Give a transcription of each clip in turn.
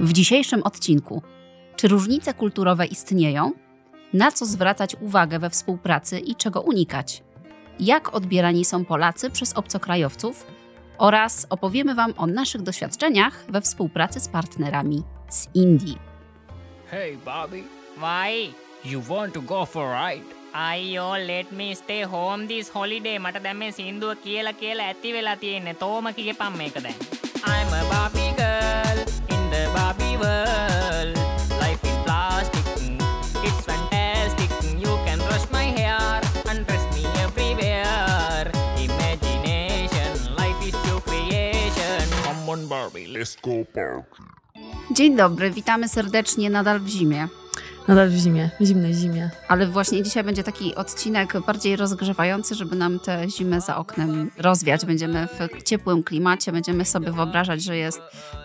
W dzisiejszym odcinku czy różnice kulturowe istnieją? Na co zwracać uwagę we współpracy i czego unikać? Jak odbierani są Polacy przez obcokrajowców? Oraz opowiemy Wam o naszych doświadczeniach we współpracy z partnerami z Indii. Hey, Bobby, Why? you want to go for a ride? අයියෝ let me stay home this holiday මට දැන් මේ සින්දුව කියලා කියලා ඇති වෙලා තියෙන්නේ තෝම කියපම් මේක දැන් I'm a Barbie girl in the Barbie world Life is plastic It's fantastic You can brush my hair Undress me everywhere Imagination Life is your creation Come on, Barbie, let's Let's go party. Dzień dobry, witamy serdecznie nadal w zimie. Nadal w zimie, w zimnej zimie. Ale właśnie dzisiaj będzie taki odcinek bardziej rozgrzewający, żeby nam tę zimę za oknem rozwiać. Będziemy w ciepłym klimacie, będziemy sobie wyobrażać, że jest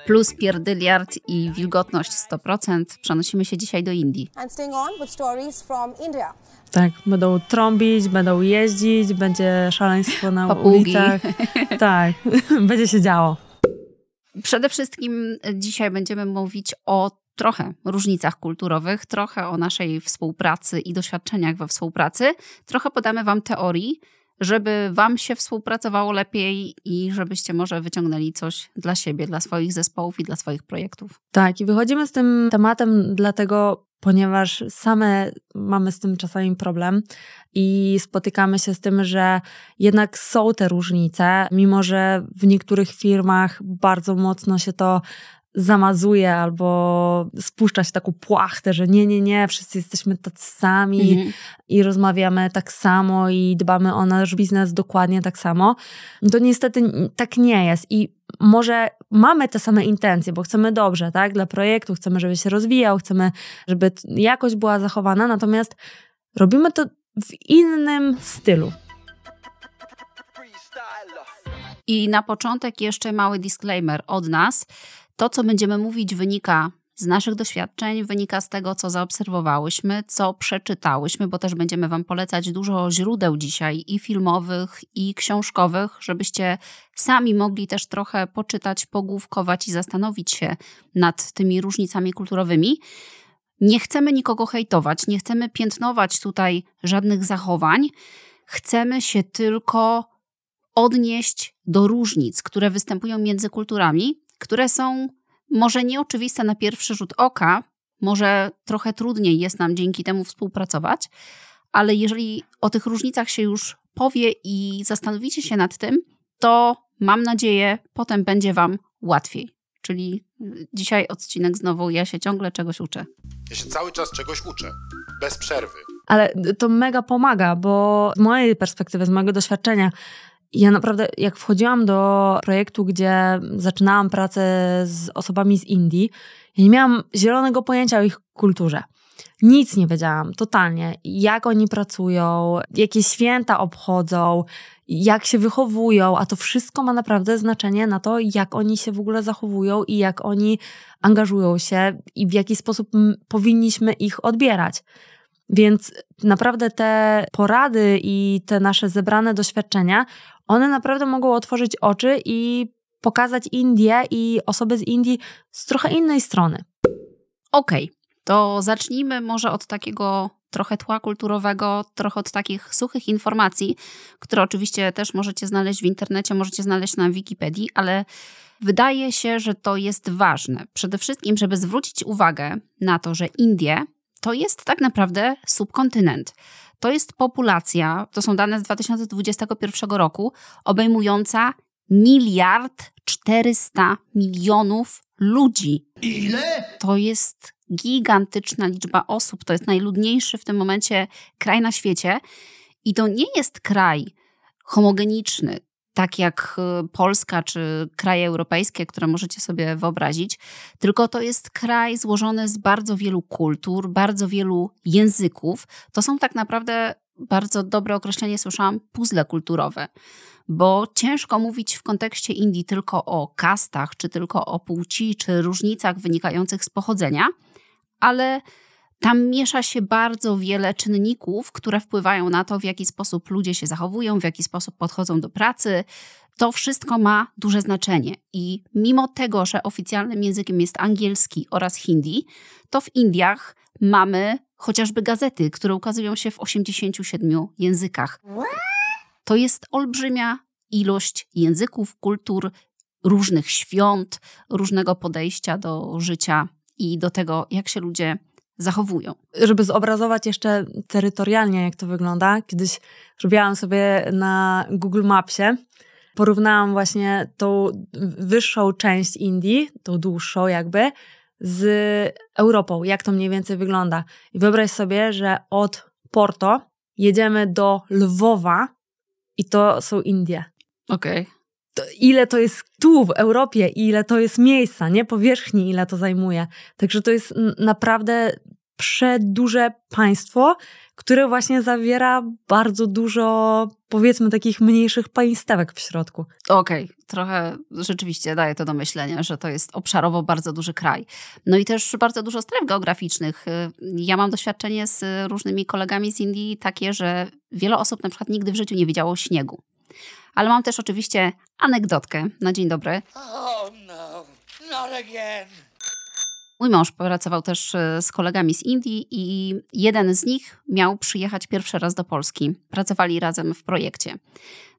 plus pierdyliard i wilgotność 100%. Przenosimy się dzisiaj do Indii. and staying on with stories from India. Tak, będą trąbić, będą jeździć, będzie szaleństwo na Papugi. ulicach. Tak, będzie się działo. Przede wszystkim dzisiaj będziemy mówić o trochę różnicach kulturowych, trochę o naszej współpracy i doświadczeniach we współpracy. Trochę podamy Wam teorii, żeby Wam się współpracowało lepiej i żebyście może wyciągnęli coś dla siebie, dla swoich zespołów i dla swoich projektów. Tak, i wychodzimy z tym tematem dlatego, ponieważ same mamy z tym czasami problem i spotykamy się z tym, że jednak są te różnice, mimo że w niektórych firmach bardzo mocno się to zamazuje albo spuszcza się taką płachtę, że nie, nie, nie, wszyscy jesteśmy tacy sami Mhm. i rozmawiamy tak samo i dbamy o nasz biznes dokładnie tak samo. To niestety tak nie jest i może mamy te same intencje, bo chcemy dobrze, tak, dla projektu, chcemy, żeby się rozwijał, chcemy, żeby jakość była zachowana, natomiast robimy to w innym stylu. I na początek jeszcze mały disclaimer od nas. To, co będziemy mówić, wynika z naszych doświadczeń, wynika z tego, co zaobserwowałyśmy, co przeczytałyśmy, bo też będziemy Wam polecać dużo źródeł dzisiaj i filmowych, i książkowych, żebyście sami mogli też trochę poczytać, pogłówkować i zastanowić się nad tymi różnicami kulturowymi. Nie chcemy nikogo hejtować, nie chcemy piętnować tutaj żadnych zachowań. Chcemy się tylko odnieść do różnic, które występują między kulturami, które są może nieoczywiste na pierwszy rzut oka, może trochę trudniej jest nam dzięki temu współpracować, ale jeżeli o tych różnicach się już powie i zastanowicie się nad tym, to mam nadzieję, potem będzie Wam łatwiej. Czyli y, dzisiaj odcinek znowu, ja się ciągle czegoś uczę. Ja się cały czas czegoś uczę. Bez przerwy. Ale to mega pomaga, bo z mojej perspektywy, z mojego doświadczenia, ja naprawdę, jak wchodziłam do projektu, gdzie zaczynałam pracę z osobami z Indii, nie miałam zielonego pojęcia o ich kulturze. Nic nie wiedziałam, totalnie. Jak oni pracują, jakie święta obchodzą, jak się wychowują, a to wszystko ma naprawdę znaczenie na to, jak oni się w ogóle zachowują i jak oni angażują się i w jaki sposób powinniśmy ich odbierać. Więc naprawdę te porady i te nasze zebrane doświadczenia, one naprawdę mogą otworzyć oczy i pokazać Indię i osoby z Indii z trochę innej strony. Okej, to zacznijmy może od takiego trochę tła kulturowego, trochę od takich suchych informacji, które oczywiście też możecie znaleźć w internecie, możecie znaleźć na Wikipedii, ale wydaje się, że to jest ważne. Przede wszystkim, żeby zwrócić uwagę na to, że Indie to jest tak naprawdę subkontynent. To jest populacja, to są dane z 2021 roku, obejmująca miliard 400 milionów ludzi. Ile? To jest gigantyczna liczba osób. To jest najludniejszy w tym momencie kraj na świecie. I to nie jest kraj homogeniczny, tak jak y, Polska czy kraje europejskie, które możecie sobie wyobrazić, tylko to jest kraj złożony z bardzo wielu kultur, bardzo wielu języków. To są tak naprawdę bardzo dobre określenie, słyszałam, puzzle kulturowe. Bo ciężko mówić w kontekście Indii tylko o kastach, czy tylko o płci, czy różnicach wynikających z pochodzenia, ale tam miesza się bardzo wiele czynników, które wpływają na to, w jaki sposób ludzie się zachowują, w jaki sposób podchodzą do pracy. to wszystko ma duże znaczenie. I mimo tego, że oficjalnym językiem jest angielski oraz hindi, to w Indiach mamy chociażby gazety, które ukazują się w 87 językach. To jest olbrzymia ilość języków, kultur, różnych świąt, różnego podejścia do życia i do tego, jak się ludzie zachowują. Żeby zobrazować jeszcze terytorialnie, jak to wygląda, kiedyś robiłam sobie na Google Mapsie, porównałam właśnie tą wyższą część Indii, tą dłuższą jakby, z Europą, jak to mniej więcej wygląda. I wyobraź sobie, że od Porto jedziemy do Lwowa i to są Indie. Okej. Ile to jest tu w Europie, ile to jest miejsca, nie powierzchni, ile to zajmuje. Także to jest naprawdę przeduże państwo, które właśnie zawiera bardzo dużo, powiedzmy, takich mniejszych państewek w środku. Okej, trochę rzeczywiście daje to do myślenia, że to jest obszarowo bardzo duży kraj. No i też bardzo dużo stref geograficznych. Ja mam doświadczenie z różnymi kolegami z Indii takie, że wiele osób na przykład nigdy w życiu nie widziało śniegu. Ale mam też oczywiście anegdotkę na dzień dobry. Oh no, not again. Mój mąż pracował też e, z kolegami z Indii i jeden z nich miał przyjechać pierwszy raz do Polski. Pracowali razem w projekcie.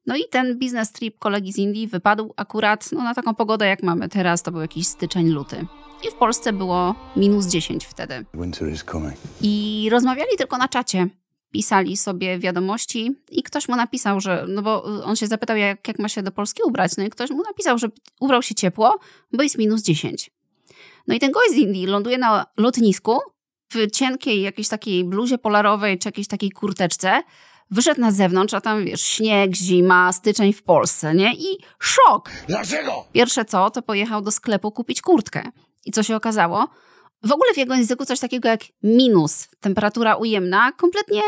No i ten biznes trip kolegi z Indii wypadł akurat no, na taką pogodę, jak mamy teraz. To był jakiś styczeń, luty. I w Polsce było minus 10 wtedy. Winter is coming. I rozmawiali tylko na czacie. Pisali sobie wiadomości i ktoś mu napisał, że, no bo on się zapytał, jak, jak ma się do Polski ubrać. No i ktoś mu napisał, że ubrał się ciepło, bo jest minus 10. No i ten gość z Indii ląduje na lotnisku w cienkiej jakiejś takiej bluzie polarowej czy jakiejś takiej kurteczce. Wyszedł na zewnątrz, a tam wiesz, śnieg, zima, styczeń w Polsce, nie? I szok! Dlaczego? Pierwsze co, to pojechał do sklepu kupić kurtkę. I co się okazało? W ogóle w jego języku coś takiego jak minus, temperatura ujemna, kompletnie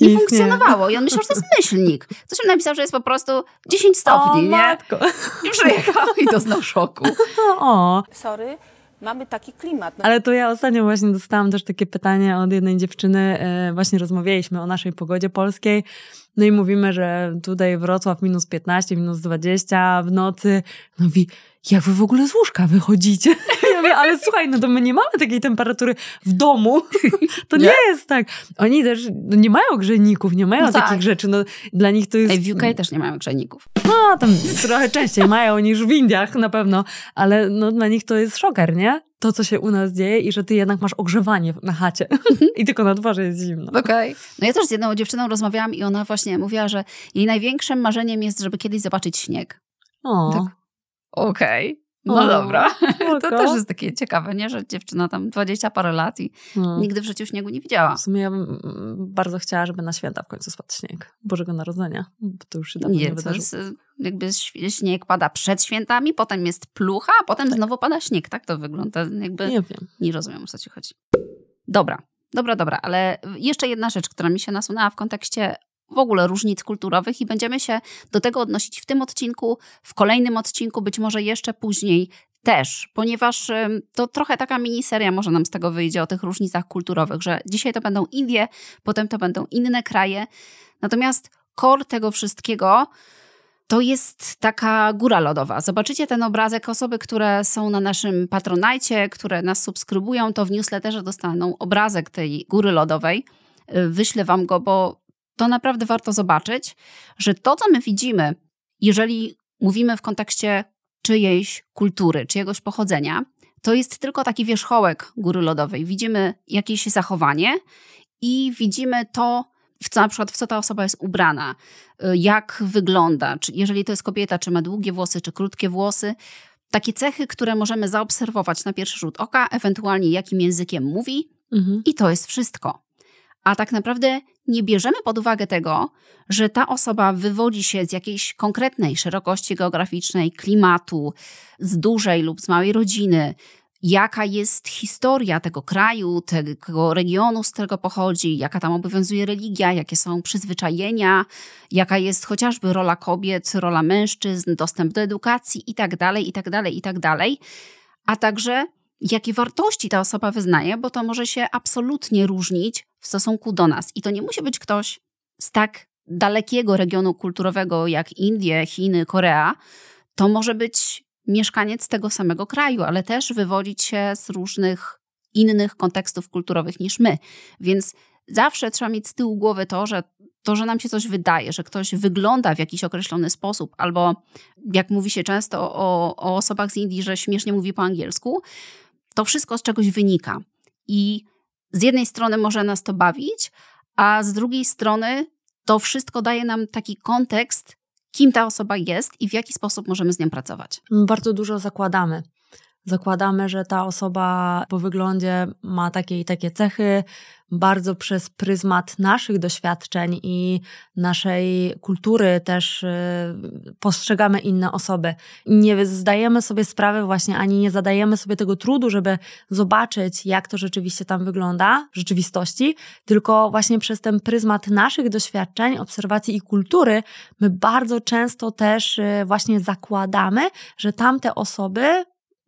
nie Nie funkcjonowało. I on myślał, że to jest myślnik. Coś mi napisał, że jest po prostu 10 stopni, nie? matko. I przyjechał i doznał szoku. O, Sorry, mamy taki klimat. No, ale to ja ostatnio właśnie dostałam też takie pytanie od jednej dziewczyny. e, Właśnie rozmawialiśmy o naszej pogodzie polskiej. No i mówimy, że tutaj Wrocław minus 15, minus 20 w nocy. No mówi, jak wy w ogóle z łóżka wychodzicie? Ja mówię, ale słuchaj, no to my nie mamy takiej temperatury w domu. To nie, jest tak. Oni też no nie mają grzejników, nie mają No tak. takich rzeczy. No, dla nich to jest... Ej, w UK też nie mają grzejników. No, tam trochę częściej mają niż w Indiach na pewno, ale no, dla nich to jest szoker, nie? To, co się u nas dzieje i że ty jednak masz ogrzewanie na chacie i tylko na dworze jest zimno. Okej. No ja też z jedną dziewczyną rozmawiałam i ona właśnie mówiła, że jej największym marzeniem jest, żeby kiedyś zobaczyć śnieg. O, Tak. Okej. No O, dobra. To też jest takie ciekawe, nie? Że dziewczyna tam 20 parę lat i no. nigdy w życiu śniegu nie widziała. W sumie ja bym mm, bardzo chciała, żeby na święta w końcu spadł śnieg Bożego Narodzenia, bo to już się dawno nie, Nie, to wydarzyło. jest, y, jakby śnieg pada przed świętami, potem jest plucha, a potem znowu pada śnieg. Tak to wygląda. Jakby Nie wiem. Nie rozumiem, o co ci chodzi. Dobra, dobra, dobra, ale jeszcze jedna rzecz, która mi się nasunęła w kontekście w ogóle różnic kulturowych i będziemy się do tego odnosić w tym odcinku, w kolejnym odcinku, być może jeszcze później też, ponieważ to trochę taka miniseria może nam z tego wyjdzie o tych różnicach kulturowych, że dzisiaj to będą Indie, potem to będą inne kraje. Natomiast core tego wszystkiego to jest taka góra lodowa. Zobaczycie ten obrazek. Osoby, które są na naszym patronajcie, które nas subskrybują, to w newsletterze dostaną obrazek tej góry lodowej. Wyślę wam go, bo to naprawdę warto zobaczyć, że to, co my widzimy, jeżeli mówimy w kontekście czyjejś kultury, czyjegoś pochodzenia, to jest tylko taki wierzchołek góry lodowej. Widzimy jakieś zachowanie i widzimy to, w co na przykład w co ta osoba jest ubrana, y, jak wygląda, czy jeżeli to jest kobieta, czy ma długie włosy, czy krótkie włosy. Takie cechy, które możemy zaobserwować na pierwszy rzut oka, ewentualnie jakim językiem mówi, Mhm. i to jest wszystko. A tak naprawdę nie bierzemy pod uwagę tego, że ta osoba wywodzi się z jakiejś konkretnej szerokości geograficznej, klimatu, z dużej lub z małej rodziny, jaka jest historia tego kraju, tego regionu, z którego pochodzi, jaka tam obowiązuje religia, jakie są przyzwyczajenia, jaka jest chociażby rola kobiet, rola mężczyzn, dostęp do edukacji itd., itd., itd., a także jakie wartości ta osoba wyznaje, bo to może się absolutnie różnić w stosunku do nas. I to nie musi być ktoś z tak dalekiego regionu kulturowego jak Indie, Chiny, Korea, to może być mieszkaniec tego samego kraju, ale też wywodzić się z różnych innych kontekstów kulturowych niż my. Więc zawsze trzeba mieć z tyłu głowy to, że to, że nam się coś wydaje, że ktoś wygląda w jakiś określony sposób, albo jak mówi się często o, o osobach z Indii, że śmiesznie mówi po angielsku, to wszystko z czegoś wynika. I z jednej strony może nas to bawić, a z drugiej strony to wszystko daje nam taki kontekst, kim ta osoba jest i w jaki sposób możemy z nią pracować. Bardzo dużo zakładamy. Zakładamy, że ta osoba po wyglądzie ma takie i takie cechy, bardzo przez pryzmat naszych doświadczeń i naszej kultury też y, postrzegamy inne osoby. Nie zdajemy sobie sprawy właśnie, ani nie zadajemy sobie tego trudu, żeby zobaczyć, jak to rzeczywiście tam wygląda w rzeczywistości, tylko właśnie przez ten pryzmat naszych doświadczeń, obserwacji i kultury, my bardzo często też y, właśnie zakładamy, że tamte osoby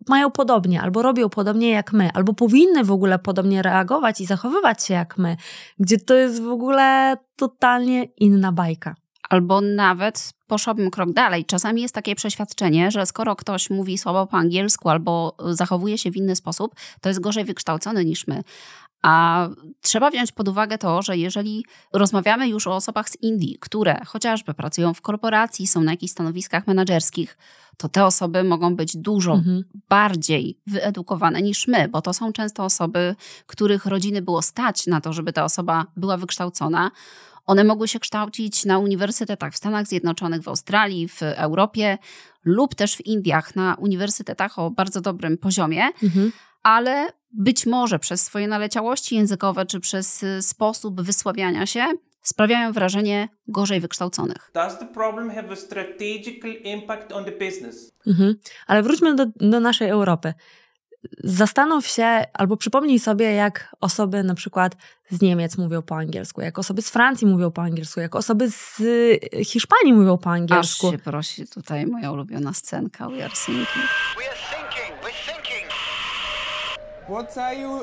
mają podobnie, albo robią podobnie jak my, albo powinny w ogóle podobnie reagować i zachowywać się jak my, gdzie to jest w ogóle totalnie inna bajka. Albo nawet poszłabym krok dalej. Czasami jest takie przeświadczenie, że skoro ktoś mówi słabo po angielsku albo zachowuje się w inny sposób, to jest gorzej wykształcony niż my. A trzeba wziąć pod uwagę to, że jeżeli rozmawiamy już o osobach z Indii, które chociażby pracują w korporacji, są na jakichś stanowiskach menedżerskich, to te osoby mogą być dużo mhm. bardziej wyedukowane niż my, bo to są często osoby, których rodziny było stać na to, żeby ta osoba była wykształcona. One mogły się kształcić na uniwersytetach w Stanach Zjednoczonych, w Australii, w Europie lub też w Indiach na uniwersytetach o bardzo dobrym poziomie. Mhm ale być może przez swoje naleciałości językowe czy przez y, sposób wysławiania się sprawiają wrażenie gorzej wykształconych. Does the problem have a strategical impact on the business? Mhm. Ale wróćmy do, do naszej Europy. Zastanów się albo przypomnij sobie, jak osoby na przykład z Niemiec mówią po angielsku, jak osoby z Francji mówią po angielsku, jak osoby z y, Hiszpanii mówią po angielsku. Aż się prosi tutaj moja ulubiona scenka We are thinking. What are you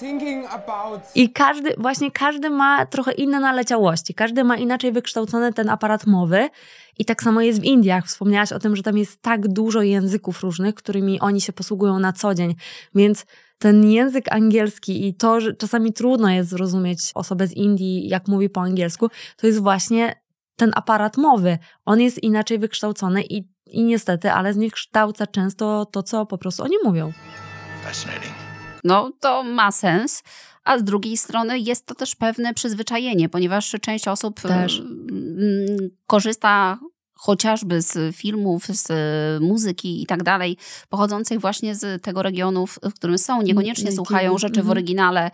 thinking about? I każdy, właśnie każdy ma trochę inne naleciałości, każdy ma inaczej wykształcony ten aparat mowy i tak samo jest w Indiach. Wspomniałaś o tym, że tam jest tak dużo języków różnych, którymi oni się posługują na co dzień, więc ten język angielski i to, że czasami trudno jest zrozumieć osobę z Indii, jak mówi po angielsku, to jest właśnie ten aparat mowy. On jest inaczej wykształcony i, i niestety, ale zniekształca często to, co po prostu oni mówią. No, to ma sens. A z drugiej strony jest to też pewne przyzwyczajenie, ponieważ część osób też. Mm, korzysta chociażby z filmów, z muzyki i tak dalej, pochodzących właśnie z tego regionu, w którym są. Niekoniecznie słuchają rzeczy w mhm. oryginale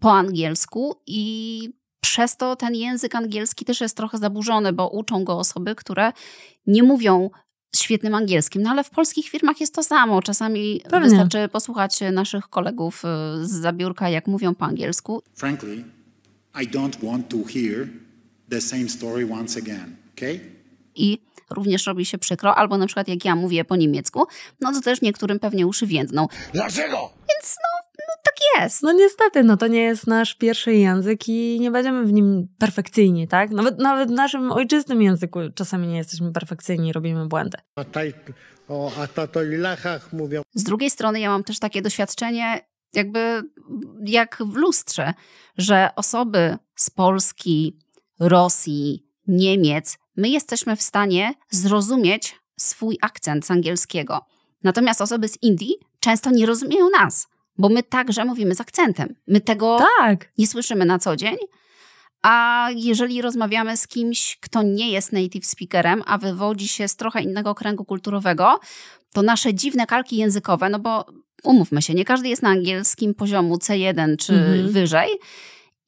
po angielsku i przez to ten język angielski też jest trochę zaburzony, bo uczą go osoby, które nie mówią świetnym angielskim. No ale w polskich firmach jest to samo. Czasami Pewnie. wystarczy posłuchać naszych kolegów y, z zabiórka, jak mówią po angielsku. Frankly, I don't want to hear the same story once again, okay? I również robi się przykro, albo na przykład jak ja mówię po niemiecku, no to też niektórym pewnie uszy więdną. Dlaczego? Więc no, no tak jest. No niestety, no to nie jest nasz pierwszy język i nie będziemy w nim perfekcyjni, tak? Nawet, nawet w naszym ojczystym języku czasami nie jesteśmy perfekcyjni, robimy błędy. A taj, o lachach mówią. Z drugiej strony ja mam też takie doświadczenie, jakby jak w lustrze, że osoby z Polski, Rosji, Niemiec, my jesteśmy w stanie zrozumieć swój akcent z angielskiego. Natomiast osoby z Indii często nie rozumieją nas bo my także mówimy z akcentem. My tego tak. nie słyszymy na co dzień. A jeżeli rozmawiamy z kimś, kto nie jest native speakerem, a wywodzi się z trochę innego kręgu kulturowego, to nasze dziwne kalki językowe, no bo umówmy się, nie każdy jest na angielskim poziomu C1 czy mhm. wyżej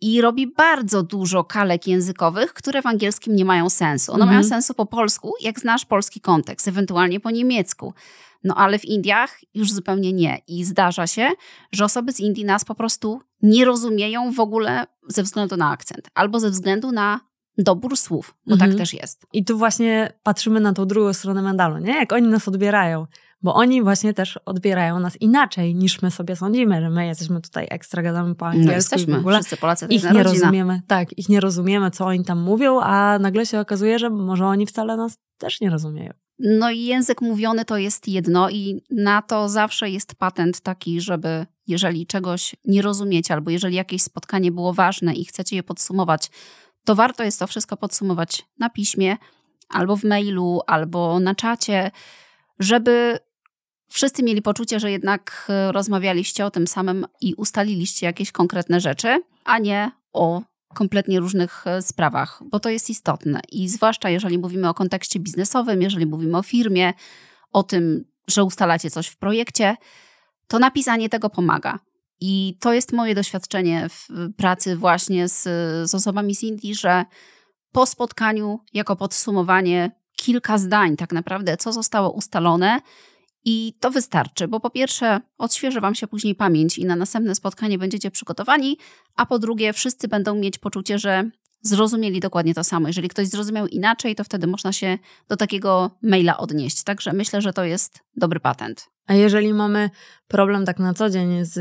i robi bardzo dużo kalek językowych, które w angielskim nie mają sensu. One mhm. mają sensu po polsku, jak znasz polski kontekst, ewentualnie po niemiecku. No ale w Indiach już zupełnie nie. I zdarza się, że osoby z Indii nas po prostu nie rozumieją w ogóle ze względu na akcent albo ze względu na dobór słów, bo tak mhm. tak też jest. I tu właśnie patrzymy na tą drugą stronę medalu, nie? Jak oni nas odbierają. Bo oni właśnie też odbierają nas inaczej niż my sobie sądzimy, że my jesteśmy tutaj ekstra, gadamy po angielsku No jesteśmy, w ogóle. wszyscy Polacy Ich nie rodzina. rozumiemy, tak, ich nie rozumiemy, co oni tam mówią, a nagle się okazuje, że może oni wcale nas też nie rozumieją. No i język mówiony to jest jedno i na to zawsze jest patent taki, żeby jeżeli czegoś nie rozumiecie albo jeżeli jakieś spotkanie było ważne i chcecie je podsumować, to warto jest to wszystko podsumować na piśmie albo w mailu, albo na czacie, żeby wszyscy mieli poczucie, że jednak e, rozmawialiście o tym samym i ustaliliście jakieś konkretne rzeczy, a nie o kompletnie różnych e, sprawach, bo to jest istotne. I zwłaszcza jeżeli mówimy o kontekście biznesowym, jeżeli mówimy o firmie, o tym, że ustalacie coś w projekcie, to napisanie tego pomaga. I to jest moje doświadczenie w pracy właśnie z, z osobami z Indii, że po spotkaniu, jako podsumowanie, kilka zdań tak naprawdę, co zostało ustalone, i to wystarczy, bo po pierwsze, odświeży Wam się później pamięć i na następne spotkanie będziecie przygotowani, a po drugie, wszyscy będą mieć poczucie, że zrozumieli dokładnie to samo. Jeżeli ktoś zrozumiał inaczej, to wtedy można się do takiego maila odnieść. Także myślę, że to jest dobry patent. A jeżeli mamy problem tak na co dzień z,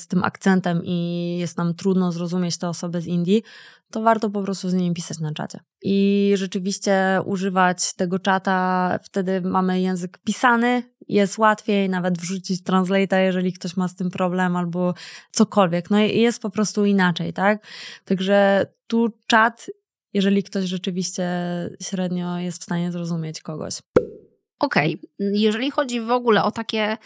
z tym akcentem i jest nam trudno zrozumieć te osoby z Indii, to warto po prostu z nimi pisać na czacie. I rzeczywiście używać tego czata, wtedy mamy język pisany, jest łatwiej nawet wrzucić translate'a, jeżeli ktoś ma z tym problem albo cokolwiek. No i jest po prostu inaczej, tak? Także tu czat, jeżeli ktoś rzeczywiście średnio jest w stanie zrozumieć kogoś. Okej, jeżeli chodzi w ogóle o takie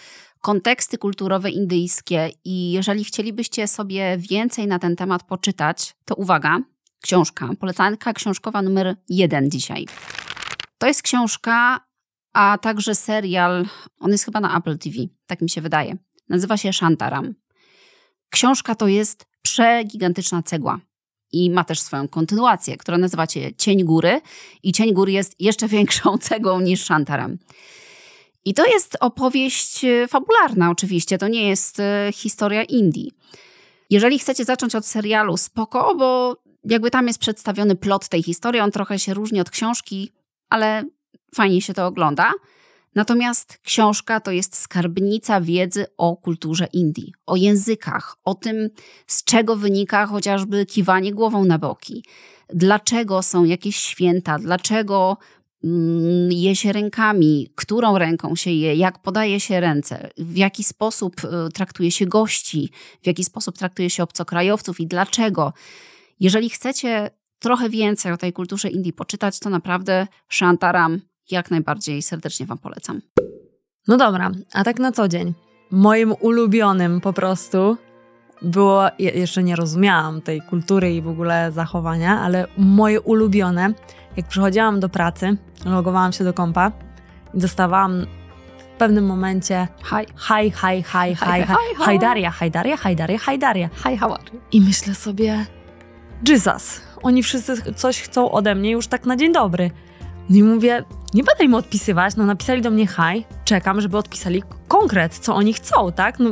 konteksty kulturowe indyjskie i jeżeli chcielibyście sobie więcej na ten temat poczytać, to uwaga, książka, polecanka książkowa numer jeden dzisiaj. To jest książka, a także serial, on jest chyba na Apple TV, tak mi się wydaje. Nazywa się Shantaram. Książka to jest przegigantyczna cegła i ma też swoją kontynuację, która nazywa się Cień Góry i Cień Góry jest jeszcze większą cegłą niż Shantaram. I to jest opowieść e, fabularna oczywiście, to nie jest e, historia Indii. Jeżeli chcecie zacząć od serialu, spoko, bo jakby tam jest przedstawiony plot tej historii, on trochę się różni od książki, ale fajnie się to ogląda. Natomiast książka to jest skarbnica wiedzy o kulturze Indii, o językach, o tym, z czego wynika chociażby kiwanie głową na boki, dlaczego są jakieś święta, dlaczego mm, je się rękami, którą ręką się je, jak podaje się ręce, w jaki sposób y, traktuje się gości, w jaki sposób traktuje się obcokrajowców? I dlaczego. Jeżeli chcecie trochę więcej o tej kulturze Indii poczytać, to naprawdę Shantaram jak najbardziej serdecznie Wam polecam. No dobra, a tak na co dzień. Moim ulubionym po prostu było, je- jeszcze nie rozumiałam tej kultury i w ogóle zachowania, ale moje ulubione, jak przychodziłam do pracy, logowałam się do kompa i dostawałam w pewnym momencie Hi. hi, hi, hi, hi, hi, hi, hajdaria, hajdaria, hajdaria, hajdaria. Hi, how are you? I myślę sobie, Jesus, oni wszyscy coś chcą ode mnie już tak na dzień dobry. No i mówię, nie będę im odpisywać, no napisali do mnie hi, czekam, żeby odpisali konkret, co oni chcą, tak? No,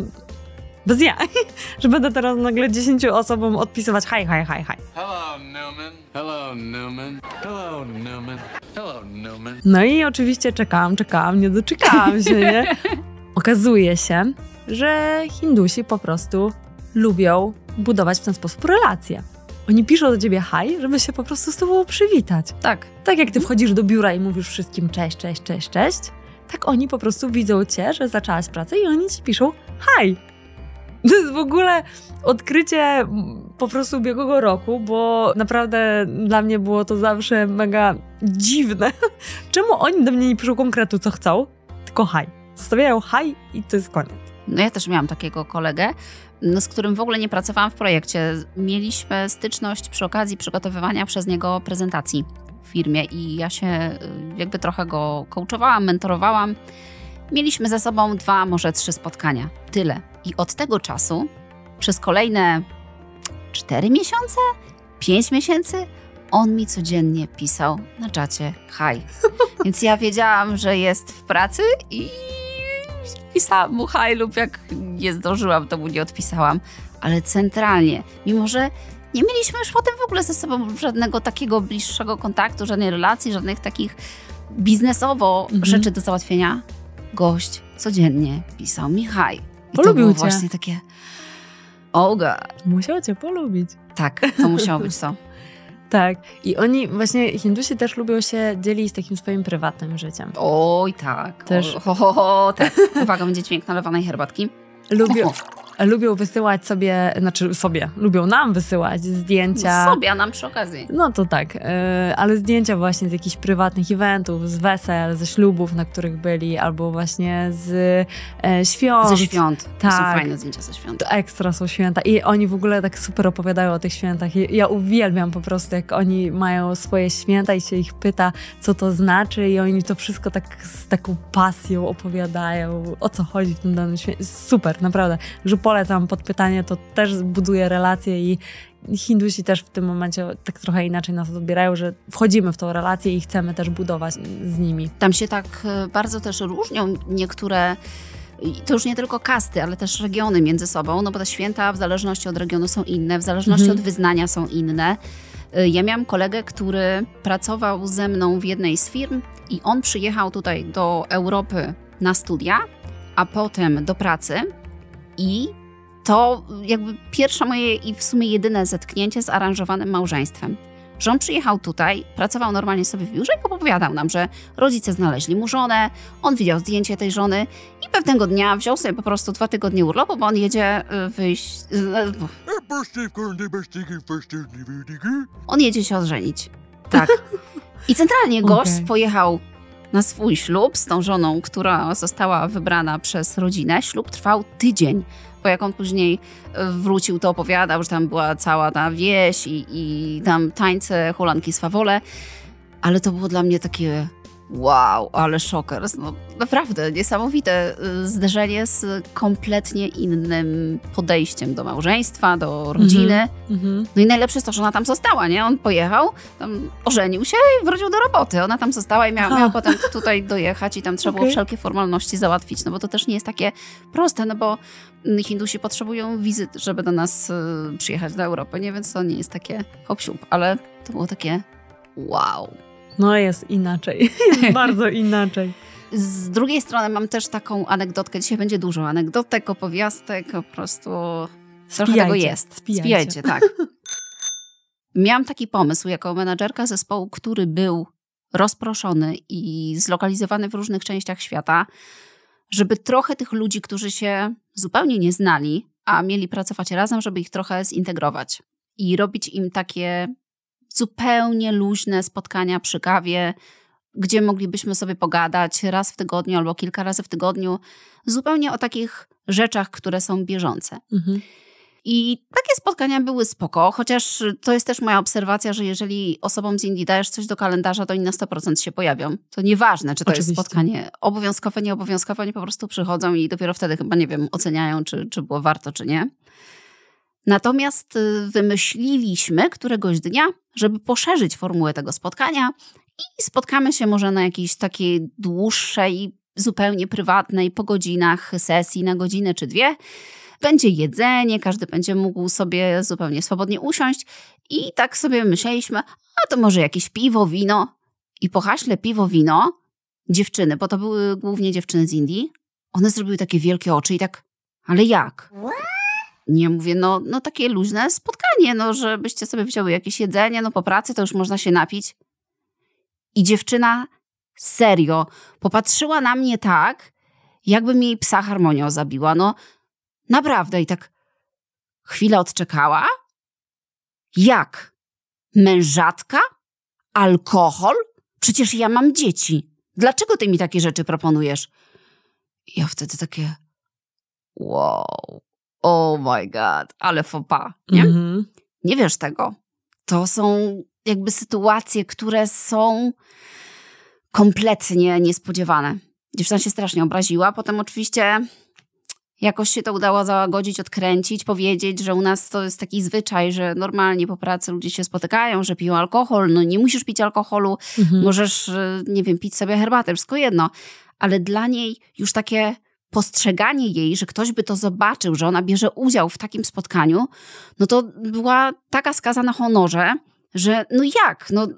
bez ja, że będę teraz nagle 10 osobom odpisywać hi, hi, hi, hi. Hello, Newman. Hello, Newman. Hello, Newman. Hello, Newman. No i oczywiście czekałam, czekałam, nie doczekałam się, nie? Okazuje się, że Hindusi po prostu lubią budować w ten sposób relacje. Oni piszą do ciebie hi, żeby się po prostu z tobą przywitać. Tak. Tak jak ty wchodzisz do biura i mówisz wszystkim cześć, cześć, cześć, cześć, tak oni po prostu widzą cię, że zaczęłaś pracę i oni ci piszą hi. To jest w ogóle odkrycie po prostu ubiegłego roku, bo naprawdę dla mnie było to zawsze mega dziwne. Czemu oni do mnie nie piszą konkretu, co chcą, tylko hi. Stawiają hi i to jest koniec. No ja też miałam takiego kolegę, no, z którym w ogóle nie pracowałam w projekcie. Mieliśmy styczność przy okazji przygotowywania przez niego prezentacji w firmie i ja się y, jakby trochę go coachowałam, mentorowałam. Mieliśmy ze sobą dwa, może trzy spotkania. Tyle. I od tego czasu przez kolejne cztery miesiące, pięć miesięcy on mi codziennie pisał na czacie hi. Więc ja wiedziałam, że jest w pracy i pisałam mu hi lub jak nie zdążyłam, to mu nie odpisałam. Ale centralnie, mimo że nie mieliśmy już potem w ogóle ze sobą żadnego takiego bliższego kontaktu, żadnej relacji, żadnych takich biznesowo Mhm. rzeczy do załatwienia, gość codziennie pisał mi hi. I to Polubił było cię. właśnie takie, oh god. Musiał cię polubić. Tak, to musiało być to. Tak. I oni, właśnie Hindusi też lubią się dzielić takim swoim prywatnym życiem. Oj, tak. Też. O, ho, ho, ho, tak. Uwaga, będzie dźwięk nalewanej herbatki. Lubią, lubią wysyłać sobie, znaczy sobie, lubią nam wysyłać zdjęcia. Sobie, a nam przy okazji. No to tak, e, ale zdjęcia właśnie z jakichś prywatnych eventów, z wesel, ze ślubów, na których byli, albo właśnie z e, świąt. Ze świąt. To są Tak. fajne zdjęcia ze świąt. Ekstra są święta i oni w ogóle tak super opowiadają o tych świętach. Ja uwielbiam po prostu, jak oni mają swoje święta i się ich pyta, co to znaczy i oni to wszystko tak z taką pasją opowiadają, o co chodzi w tym danym święcie. Super, naprawdę. Że polecam podpytanie, to też buduje relacje i Hindusi też w tym momencie tak trochę inaczej nas odbierają, że wchodzimy w tą relację i chcemy też budować z nimi. Tam się tak e, bardzo też różnią niektóre. To już nie tylko kasty, ale też regiony między sobą, no bo te święta w zależności od regionu są inne, w zależności Mhm. od wyznania są inne. E, Ja miałam kolegę, który pracował ze mną w jednej z firm i on przyjechał tutaj do Europy na studia, a potem do pracy i to jakby pierwsze moje i w sumie jedyne zetknięcie z aranżowanym małżeństwem. Że on przyjechał tutaj, pracował normalnie sobie w biurze i opowiadał nam, że rodzice znaleźli mu żonę, on widział zdjęcie tej żony i pewnego dnia wziął sobie po prostu dwa tygodnie urlopu, bo on jedzie y, wyjść... y, On jedzie się odżenić. Tak. I centralnie gość Okej. pojechał na swój ślub z tą żoną, która została wybrana przez rodzinę. Ślub trwał tydzień, bo jak on później e, wrócił, to opowiadał, że tam była cała ta wieś i, i tam tańce, hulanki, swawole. Ale to było dla mnie takie wow, ale szokers. No, naprawdę niesamowite y, zderzenie z kompletnie innym podejściem do małżeństwa, do rodziny. Mhm. No i najlepsze jest to, że ona tam została, nie? On pojechał, tam ożenił się i wrócił do roboty. Ona tam została i miała, miała potem tutaj dojechać i tam trzeba było Okej. wszelkie formalności załatwić, no bo to też nie jest takie proste, no bo mm, Hindusi potrzebują wizyt, żeby do nas y, przyjechać do Europy, nie? Więc to nie jest takie hop ale to było takie wow. No jest inaczej, jest bardzo inaczej. Z drugiej strony mam też taką anegdotkę, dzisiaj będzie dużo anegdotek, opowiastek, po prostu trochę tego jest. spijajcie. Spijajcie, tak. Miałam taki pomysł jako menadżerka zespołu, który był rozproszony i zlokalizowany w różnych częściach świata, żeby trochę tych ludzi, którzy się zupełnie nie znali, a mieli pracować razem, żeby ich trochę zintegrować i robić im takie zupełnie luźne spotkania przy kawie, gdzie moglibyśmy sobie pogadać raz w tygodniu albo kilka razy w tygodniu, zupełnie o takich rzeczach, które są bieżące. Mhm. I takie spotkania były spoko, chociaż to jest też moja obserwacja, że jeżeli osobom z Indii dajesz coś do kalendarza, to oni na 100% się pojawią. To nieważne, czy to jest Oczywiście. spotkanie obowiązkowe, nieobowiązkowe, oni po prostu przychodzą i dopiero wtedy chyba, nie wiem, oceniają, czy, czy było warto, czy nie. Natomiast y, wymyśliliśmy któregoś dnia, żeby poszerzyć formułę tego spotkania i spotkamy się może na jakiejś takiej dłuższej, zupełnie prywatnej, po godzinach sesji, na godzinę czy dwie. Będzie jedzenie, każdy będzie mógł sobie zupełnie swobodnie usiąść i tak sobie myśleliśmy, a to może jakieś piwo, wino. I po haśle piwo, wino dziewczyny, bo to były głównie dziewczyny z Indii, one zrobiły takie wielkie oczy i tak, ale jak? Nie mówię, no, no takie luźne spotkanie, no żebyście sobie wzięły jakieś jedzenie, no po pracy to już można się napić. I dziewczyna serio popatrzyła na mnie tak, jakby mi jej psa harmonią zabiła. No naprawdę i tak chwilę odczekała. Jak? Mężatka? Alkohol? Przecież ja mam dzieci. Dlaczego ty mi takie rzeczy proponujesz? Ja wtedy takie wow, oh my god, ale pas, nie? Mhm. Nie wiesz tego. To są jakby sytuacje, które są kompletnie niespodziewane. Dziewczyna się strasznie obraziła. Potem oczywiście jakoś się to udało załagodzić, odkręcić, powiedzieć, że u nas to jest taki zwyczaj, że normalnie po pracy ludzie się spotykają, że piją alkohol. No nie musisz pić alkoholu, Mhm. możesz, y, nie wiem, pić sobie herbatę, wszystko jedno. Ale dla niej już takie postrzeganie jej, że ktoś by to zobaczył, że ona bierze udział w takim spotkaniu, no to była taka skaza na honorze, że no jak, no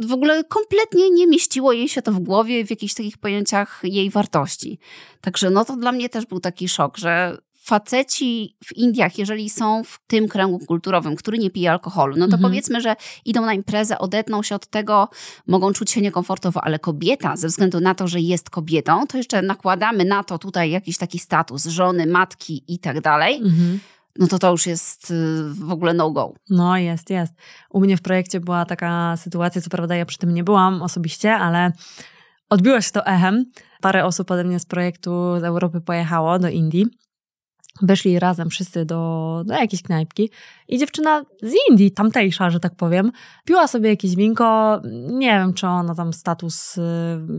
w ogóle kompletnie nie mieściło jej się to w głowie w jakichś takich pojęciach jej wartości. Także no to dla mnie też był taki szok, że faceci w Indiach, jeżeli są w tym kręgu kulturowym, który nie pije alkoholu, no to Mhm. powiedzmy, że idą na imprezę, odetną się od tego, mogą czuć się niekomfortowo, ale kobieta, ze względu na to, że jest kobietą, to jeszcze nakładamy na to tutaj jakiś taki status żony, matki i tak dalej, Mhm. no to to już jest y, w ogóle no-go. No, jest, jest. U mnie w projekcie była taka sytuacja, co prawda ja przy tym nie byłam osobiście, ale odbiło się to echem. Parę osób ode mnie z projektu z Europy pojechało do Indii. Weszli razem wszyscy do, do jakiejś knajpki i dziewczyna z Indii, tamtejsza, że tak powiem, piła sobie jakieś winko. Nie wiem, czy ona tam status y,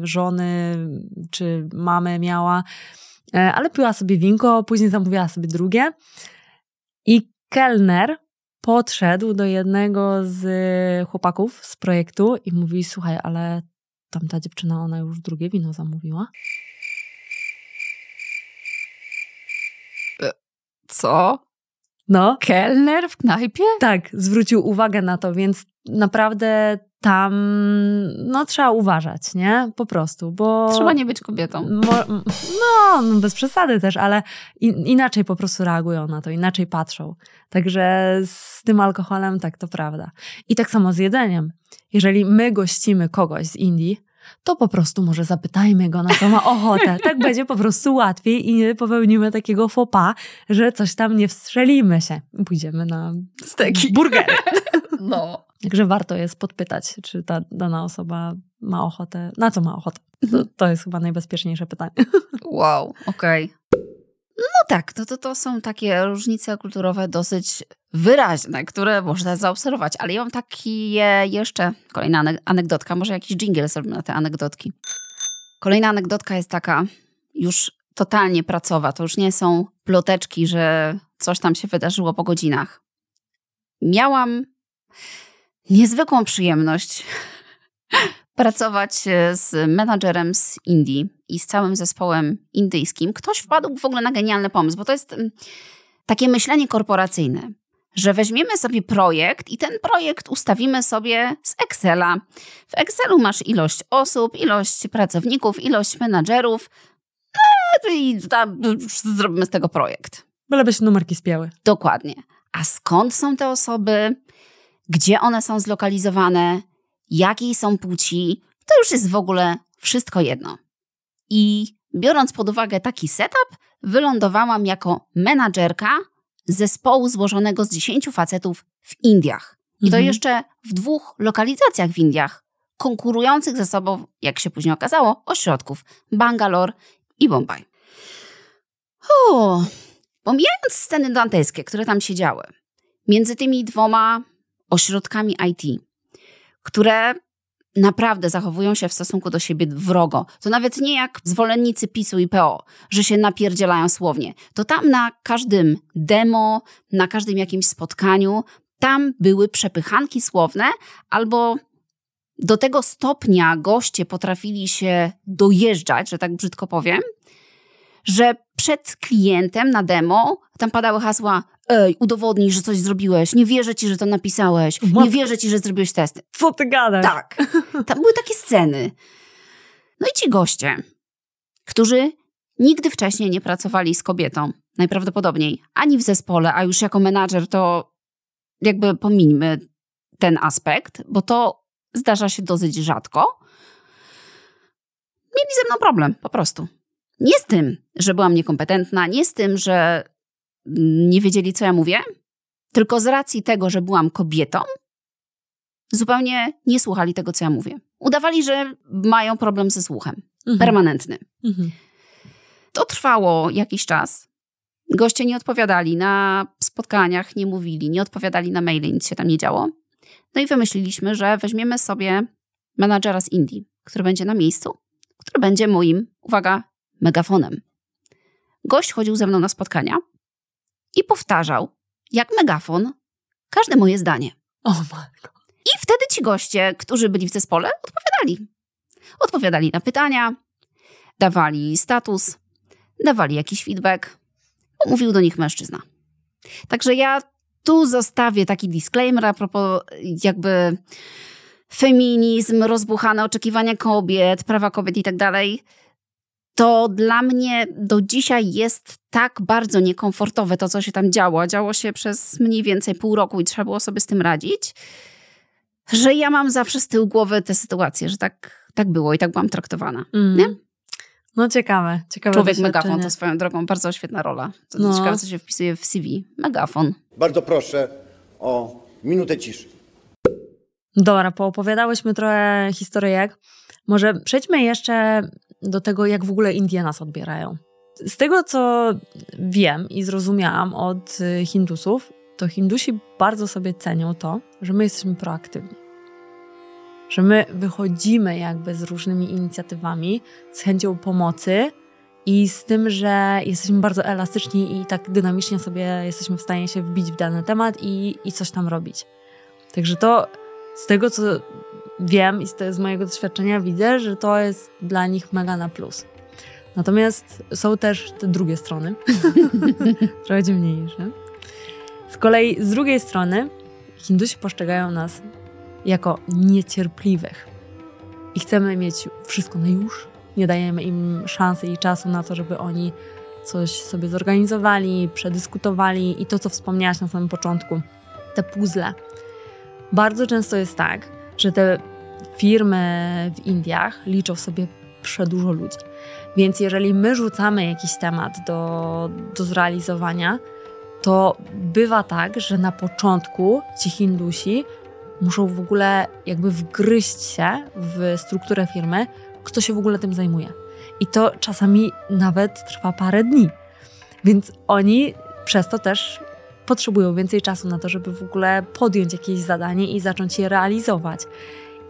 żony czy mamy miała, e, ale piła sobie winko, później zamówiła sobie drugie. I kelner podszedł do jednego z chłopaków z projektu i mówi: Słuchaj, ale tamta dziewczyna, ona już drugie wino zamówiła. Co? No, Kelner w knajpie? tak, zwrócił uwagę na to, więc naprawdę tam no, trzeba uważać, nie? Po prostu, bo. Trzeba nie być kobietą. Mo- no, no, bez przesady też, ale in, inaczej po prostu reagują na to, inaczej patrzą. Także z tym alkoholem tak to prawda. I tak samo z jedzeniem. Jeżeli my gościmy kogoś z Indii, to po prostu może zapytajmy go, na co ma ochotę. Tak będzie po prostu łatwiej i nie popełnimy takiego pas, że coś tam nie wstrzelimy się. Pójdziemy na Steki. burgery. No. Także warto jest podpytać, czy ta dana osoba ma ochotę, na co ma ochotę. To, to jest chyba najbezpieczniejsze pytanie. Wow, okej. No tak, to, to, to są takie różnice kulturowe dosyć wyraźne, które można zaobserwować, ale ja mam takie jeszcze, kolejna ane- anegdotka, może jakiś jingle zrobimy na te anegdotki. Kolejna anegdotka jest taka już totalnie pracowa, to już nie są ploteczki, że coś tam się wydarzyło po godzinach. Miałam niezwykłą przyjemność pracować e, z menadżerem z Indii i z całym zespołem indyjskim. Ktoś wpadł w ogóle na genialny pomysł, bo to jest mm, takie myślenie korporacyjne, że weźmiemy sobie projekt i ten projekt ustawimy sobie z Excela. W Excelu masz ilość osób, ilość pracowników, ilość menadżerów no i zrobimy z tego projekt. Byleby się numerki spięły. Dokładnie. A skąd są te osoby? Gdzie one są zlokalizowane? Jakiej są płci? To już jest w ogóle wszystko jedno. I biorąc pod uwagę taki setup, wylądowałam jako menadżerka zespołu złożonego z 10 facetów w Indiach. I to Mhm. jeszcze w dwóch lokalizacjach w Indiach, konkurujących ze sobą, jak się później okazało, ośrodków Bangalore i Bombaj. O, pomijając sceny dantejskie, które tam się działy, między tymi dwoma ośrodkami IT, które naprawdę zachowują się w stosunku do siebie wrogo. To nawet nie jak zwolennicy PiSu i PO, że się napierdzielają słownie. To tam na każdym demo, na każdym jakimś spotkaniu, tam były przepychanki słowne albo do tego stopnia goście potrafili się dojeżdżać, że tak brzydko powiem, że przed klientem na demo tam padały hasła Ej, udowodnij, że coś zrobiłeś. Nie wierzę ci, że to napisałeś. Nie wierzę ci, że zrobiłeś testy. Co ty gadasz? Tak. Tam były takie sceny. No i ci goście, którzy nigdy wcześniej nie pracowali z kobietą, najprawdopodobniej ani w zespole, a już jako menadżer to jakby pomińmy ten aspekt, bo to zdarza się dosyć rzadko. Mieli ze mną problem, po prostu. Nie z tym, że byłam niekompetentna, nie z tym, że nie wiedzieli, co ja mówię, tylko z racji tego, że byłam kobietą, zupełnie nie słuchali tego, co ja mówię. Udawali, że mają problem ze słuchem. Mhm. Permanentny. Mhm. To trwało jakiś czas. Goście nie odpowiadali na spotkaniach, nie mówili, nie odpowiadali na maile, nic się tam nie działo. No i wymyśliliśmy, że weźmiemy sobie menadżera z Indii, który będzie na miejscu, który będzie moim, uwaga, megafonem. Gość chodził ze mną na spotkania i powtarzał, jak megafon, każde moje zdanie. I wtedy ci goście, którzy byli w zespole, odpowiadali. Odpowiadali na pytania, dawali status, dawali jakiś feedback. Mówił do nich mężczyzna. Także ja tu zostawię taki disclaimer a propos jakby feminizm, rozbuchane oczekiwania kobiet, prawa kobiet i tak dalej. To dla mnie do dzisiaj jest tak bardzo niekomfortowe to, co się tam działo. Działo się przez mniej więcej pół roku i trzeba było sobie z tym radzić, że ja mam zawsze z tyłu głowy tę sytuację, że tak, tak było i tak byłam traktowana. Mm. Nie? No ciekawe, ciekawe Człowiek megafon to swoją drogą bardzo świetna rola. To No. ciekawe, co się wpisuje w CV. Megafon. Bardzo proszę o minutę ciszy. Dobra, poopowiadałyśmy trochę historyjek. Może przejdźmy jeszcze do tego, jak w ogóle Indie nas odbierają. Z tego, co wiem i zrozumiałam od y, Hindusów, to Hindusi bardzo sobie cenią to, że my jesteśmy proaktywni. Że my wychodzimy jakby z różnymi inicjatywami, z chęcią pomocy i z tym, że jesteśmy bardzo elastyczni i tak dynamicznie sobie jesteśmy w stanie się wbić w dany temat i, i coś tam robić. Także to z tego, co wiem i z, te, z mojego doświadczenia widzę, że to jest dla nich mega na plus. Natomiast są też te drugie strony, trochę dziwniejsze. Z kolei z drugiej strony Hindusi postrzegają nas jako niecierpliwych i chcemy mieć wszystko na już. Nie dajemy im szansy i czasu na to, żeby oni coś sobie zorganizowali, przedyskutowali i to, co wspomniałaś na samym początku, te puzzle. Bardzo często jest tak, że te firmy w Indiach liczą sobie przedużo ludzi. Więc jeżeli my rzucamy jakiś temat do, do zrealizowania, to bywa tak, że na początku ci Hindusi muszą w ogóle jakby wgryźć się w strukturę firmy, kto się w ogóle tym zajmuje. I to czasami nawet trwa parę dni. Więc oni przez to też potrzebują więcej czasu na to, żeby w ogóle podjąć jakieś zadanie i zacząć je realizować.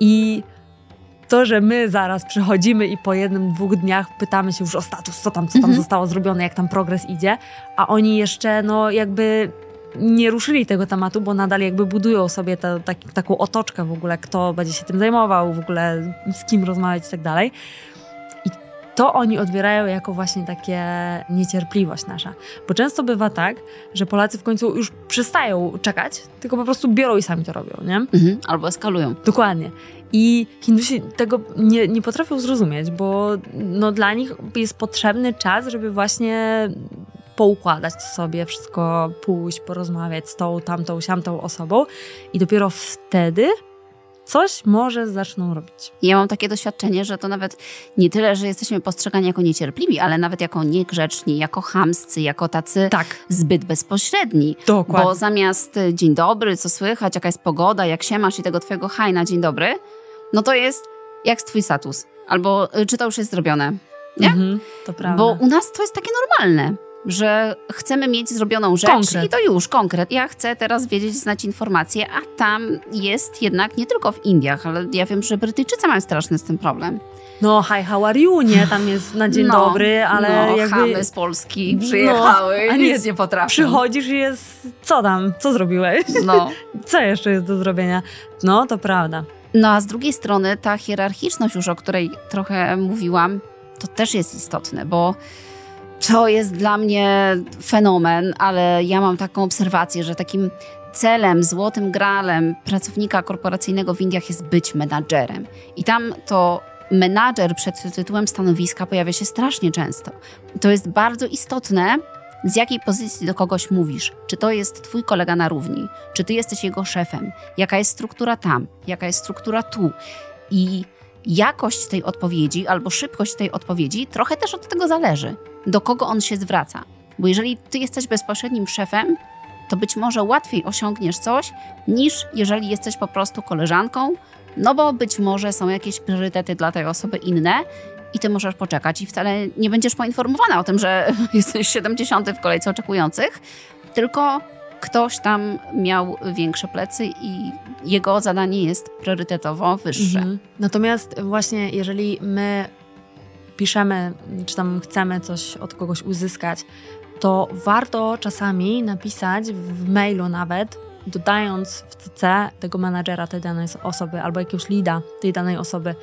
I to, że my zaraz przychodzimy i po jednym, dwóch dniach pytamy się już o status, co tam, co tam Mhm. zostało zrobione, jak tam progres idzie, a oni jeszcze no jakby nie ruszyli tego tematu, bo nadal jakby budują sobie tę- tak, taką otoczkę w ogóle, kto będzie się tym zajmował, w ogóle z kim rozmawiać i tak dalej. To oni odbierają jako właśnie takie niecierpliwość nasza. Bo często bywa tak, że Polacy w końcu już przestają czekać, tylko po prostu biorą i sami to robią, nie? Mhm. Albo eskalują. Dokładnie. I Hindusi tego nie, nie potrafią zrozumieć, bo no, dla nich jest potrzebny czas, żeby właśnie poukładać sobie wszystko, pójść, porozmawiać z tą, tamtą, siamtą osobą i dopiero wtedy coś może zaczną robić. Ja mam takie doświadczenie, że to nawet nie tyle, że jesteśmy postrzegani jako niecierpliwi, ale nawet jako niegrzeczni, jako chamscy, jako tacy Tak, zbyt bezpośredni. dokładnie. Bo zamiast y, dzień dobry, co słychać, jaka jest pogoda, jak się masz i tego twojego haj na dzień dobry, no to jest jak twój status. Albo y, czy to już jest zrobione. nie? Mhm, to prawda. Bo u nas to jest takie normalne, że chcemy mieć zrobioną rzecz Konkret. i to już, konkret. Ja chcę teraz wiedzieć, znać informacje, a tam jest jednak nie tylko w Indiach, ale ja wiem, że Brytyjczycy mają straszny z tym problem. No, hi, how are you, nie? Tam jest na dzień no, dobry, ale no, jakby... chamy z Polski przyjechały No, a i nie, nic nie potrafią. Przychodzisz i jest... Co tam? Co zrobiłeś? No. Co jeszcze jest do zrobienia? No, to prawda. no a z drugiej strony ta hierarchiczność już, o której trochę mówiłam, to też jest istotne, bo to jest dla mnie fenomen, ale ja mam taką obserwację, że takim celem, złotym gralem pracownika korporacyjnego w Indiach jest być menadżerem. I tam to menadżer przed tytułem stanowiska pojawia się strasznie często. To jest bardzo istotne, z jakiej pozycji do kogoś mówisz. Czy to jest twój kolega na równi, czy ty jesteś jego szefem, jaka jest struktura tam, jaka jest struktura tu. I jakość tej odpowiedzi albo szybkość tej odpowiedzi trochę też od tego zależy, do kogo on się zwraca. Bo jeżeli ty jesteś bezpośrednim szefem, to być może łatwiej osiągniesz coś, niż jeżeli jesteś po prostu koleżanką, no bo być może są jakieś priorytety dla tej osoby inne i ty możesz poczekać i wcale nie będziesz poinformowana o tym, że jesteś 70 w kolejce oczekujących, tylko ktoś tam miał większe plecy i jego zadanie jest priorytetowo wyższe. Mhm. Natomiast właśnie jeżeli my piszemy, czy tam chcemy coś od kogoś uzyskać, to warto czasami napisać w mailu nawet, dodając w CC tego menadżera tej danej osoby albo jakiegoś lida tej danej osoby.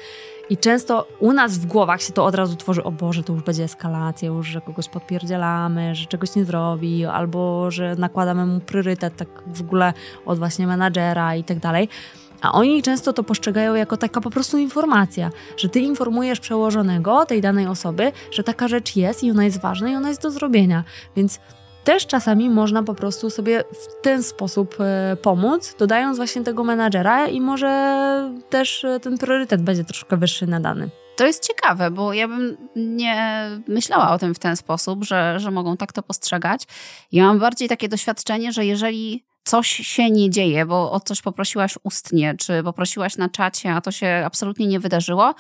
I często u nas w głowach się to od razu tworzy, o Boże, to już będzie eskalacja, już, że kogoś podpierdzielamy, że czegoś nie zrobi, albo że nakładamy mu priorytet tak w ogóle od właśnie menadżera i tak dalej. A oni często to postrzegają jako taka po prostu informacja, że ty informujesz przełożonego tej danej osoby, że taka rzecz jest i ona jest ważna i ona jest do zrobienia. Więc też czasami można po prostu sobie w ten sposób e, pomóc, dodając właśnie tego menadżera i może też e, ten priorytet będzie troszkę wyższy nadany. To jest ciekawe, bo ja bym nie myślała o tym w ten sposób, że, że mogą tak to postrzegać. Ja mam bardziej takie doświadczenie, że jeżeli coś się nie dzieje, bo o coś poprosiłaś ustnie, czy poprosiłaś na czacie, a to się absolutnie nie wydarzyło,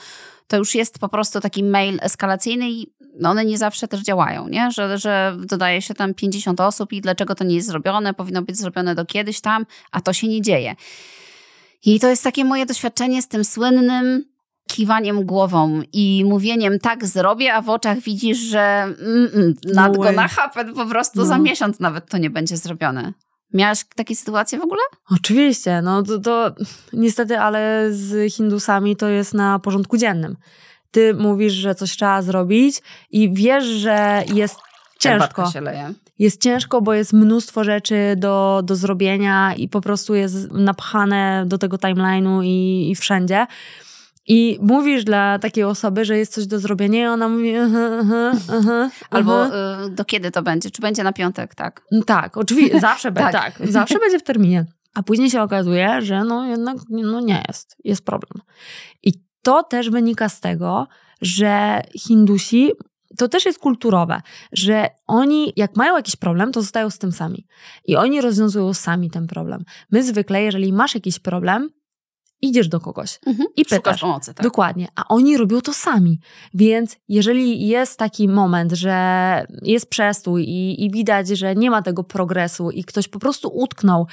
to już jest po prostu taki mail eskalacyjny i one nie zawsze też działają, nie? Że, że dodaje się tam 50 osób i dlaczego to nie jest zrobione, powinno być zrobione do kiedyś tam, a to się nie dzieje. I to jest takie moje doświadczenie z tym słynnym kiwaniem głową i mówieniem tak zrobię, a w oczach widzisz, że mm, mm, nad No go na way. hapet po prostu No. za miesiąc nawet to nie będzie zrobione. Miałaś takie sytuacje w ogóle? Oczywiście, no to, to niestety, ale z Hindusami to jest na porządku dziennym. Ty mówisz, że coś trzeba zrobić i wiesz, że jest ciężko. Herbatka się leje. Jest ciężko, bo jest mnóstwo rzeczy do, do zrobienia i po prostu jest napchane do tego timeline'u i, i wszędzie. I mówisz dla takiej osoby, że jest coś do zrobienia i ona mówi aha, aha, aha, Albo y, do kiedy to będzie? Czy będzie na piątek, tak? Tak, oczywiście, zawsze będzie, Tak. tak, zawsze będzie w terminie. A później się okazuje, że no jednak no nie jest, jest problem. I to też wynika z tego, że Hindusi, to też jest kulturowe, że oni jak mają jakiś problem, to zostają z tym sami. I oni rozwiązują sami ten problem. My zwykle, jeżeli masz jakiś problem, idziesz do kogoś i pytasz. Szukasz pomocy, tak? Dokładnie, a oni robią to sami. Więc jeżeli jest taki moment, że jest przestój i, i widać, że nie ma tego progresu i ktoś po prostu utknął,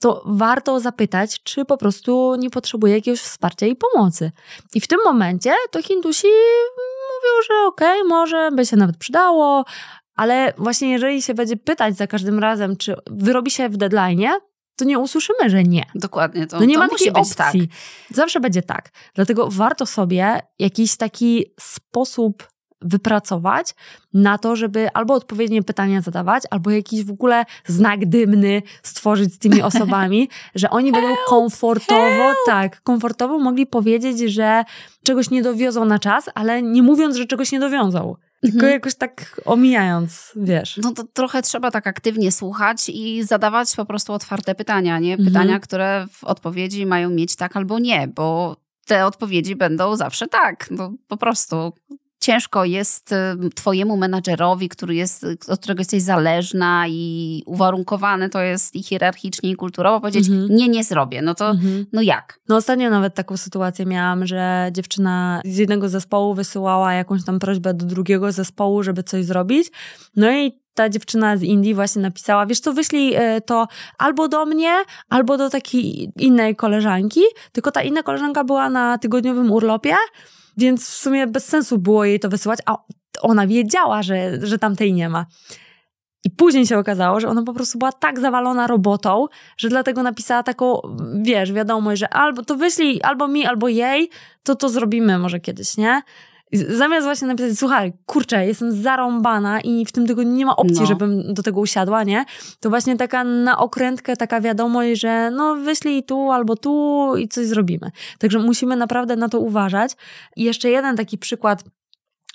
to warto zapytać, czy po prostu nie potrzebuje jakiegoś wsparcia i pomocy. I w tym momencie to Hindusi mówią, że okej, może by się nawet przydało, ale właśnie jeżeli się będzie pytać za każdym razem, czy wyrobi się w deadline, to nie usłyszymy, że nie. Dokładnie. To, No nie to ma musi takiej tak. opcji. Zawsze będzie tak. Dlatego warto sobie jakiś taki sposób wypracować na to, żeby albo odpowiednie pytania zadawać, albo jakiś w ogóle znak dymny stworzyć z tymi osobami, że oni będą komfortowo, tak, komfortowo mogli powiedzieć, że czegoś nie dowiozą na czas, ale nie mówiąc, że czegoś nie dowiozą. Tylko Mhm. jakoś tak omijając, wiesz. No to trochę trzeba tak aktywnie słuchać i zadawać po prostu otwarte pytania, nie? Mhm. Pytania, które w odpowiedzi mają mieć tak albo nie, bo te odpowiedzi będą zawsze tak. No po prostu ciężko jest y, twojemu menadżerowi, który jest, od którego jesteś zależna i uwarunkowany to jest i hierarchicznie i kulturowo powiedzieć Mhm. nie, nie zrobię. No to Mhm. no jak? No ostatnio nawet taką sytuację miałam, że dziewczyna z jednego zespołu wysyłała jakąś tam prośbę do drugiego zespołu, żeby coś zrobić. No i ta dziewczyna z Indii właśnie napisała, wiesz co, wyślij e, to albo do mnie, albo do takiej innej koleżanki, tylko ta inna koleżanka była na tygodniowym urlopie, więc w sumie bez sensu było jej to wysyłać, a ona wiedziała, że, że tamtej nie ma. I później się okazało, że ona po prostu była tak zawalona robotą, że dlatego napisała taką, wiesz, wiadomość, że albo to wyślij albo mi, albo jej, to to zrobimy może kiedyś, nie? Zamiast właśnie napisać, słuchaj, kurczę, jestem zarąbana i w tym tygodniu nie ma opcji, No. żebym do tego usiadła, nie? To właśnie taka na okrętkę taka wiadomość, że no wyślij tu albo tu i coś zrobimy. Także musimy naprawdę na to uważać. I jeszcze jeden taki przykład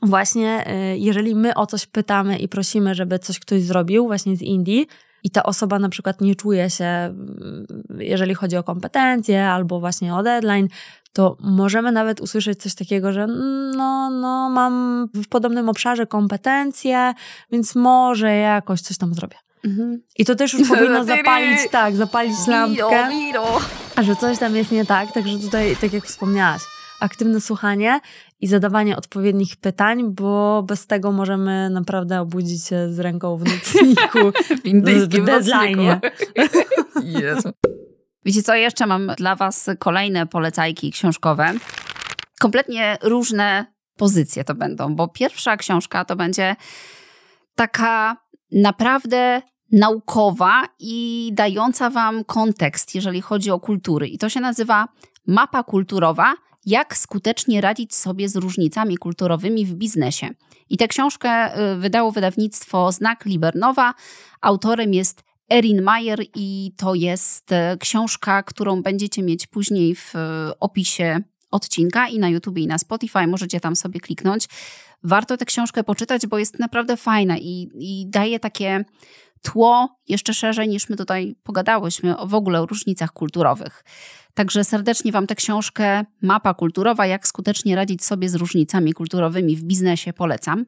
właśnie, y, jeżeli my o coś pytamy i prosimy, żeby coś ktoś zrobił, właśnie z Indii, i ta osoba na przykład nie czuje się, mm, jeżeli chodzi o kompetencje albo właśnie o deadline, to możemy nawet usłyszeć coś takiego, że no, no mam w podobnym obszarze kompetencje, więc może jakoś coś tam zrobię. I to też już powinno zapalić, tak, zapalić lampkę, a że coś tam jest nie tak, także tutaj, tak jak wspomniałaś, aktywne słuchanie i zadawanie odpowiednich pytań, bo bez tego możemy naprawdę obudzić się z ręką w nocniku, W indyjskim w deadline'ie. Jezu. Wiecie co, jeszcze mam dla was kolejne polecajki książkowe. Kompletnie różne pozycje to będą, bo pierwsza książka to będzie taka naprawdę naukowa i dająca wam kontekst, jeżeli chodzi o kultury. I to się nazywa Mapa kulturowa Jak skutecznie radzić sobie z różnicami kulturowymi w biznesie. I tę książkę y, wydało wydawnictwo Znak Libernowa. Autorem jest Erin Mayer i to jest y, książka, którą będziecie mieć później w y, opisie odcinka i na YouTube i na Spotify. Możecie tam sobie kliknąć. Warto tę książkę poczytać, bo jest naprawdę fajna i, i daje takie tło jeszcze szerzej niż my tutaj pogadałyśmy o w ogóle o różnicach kulturowych. Także serdecznie Wam tę książkę Mapa kulturowa, jak skutecznie radzić sobie z różnicami kulturowymi w biznesie polecam.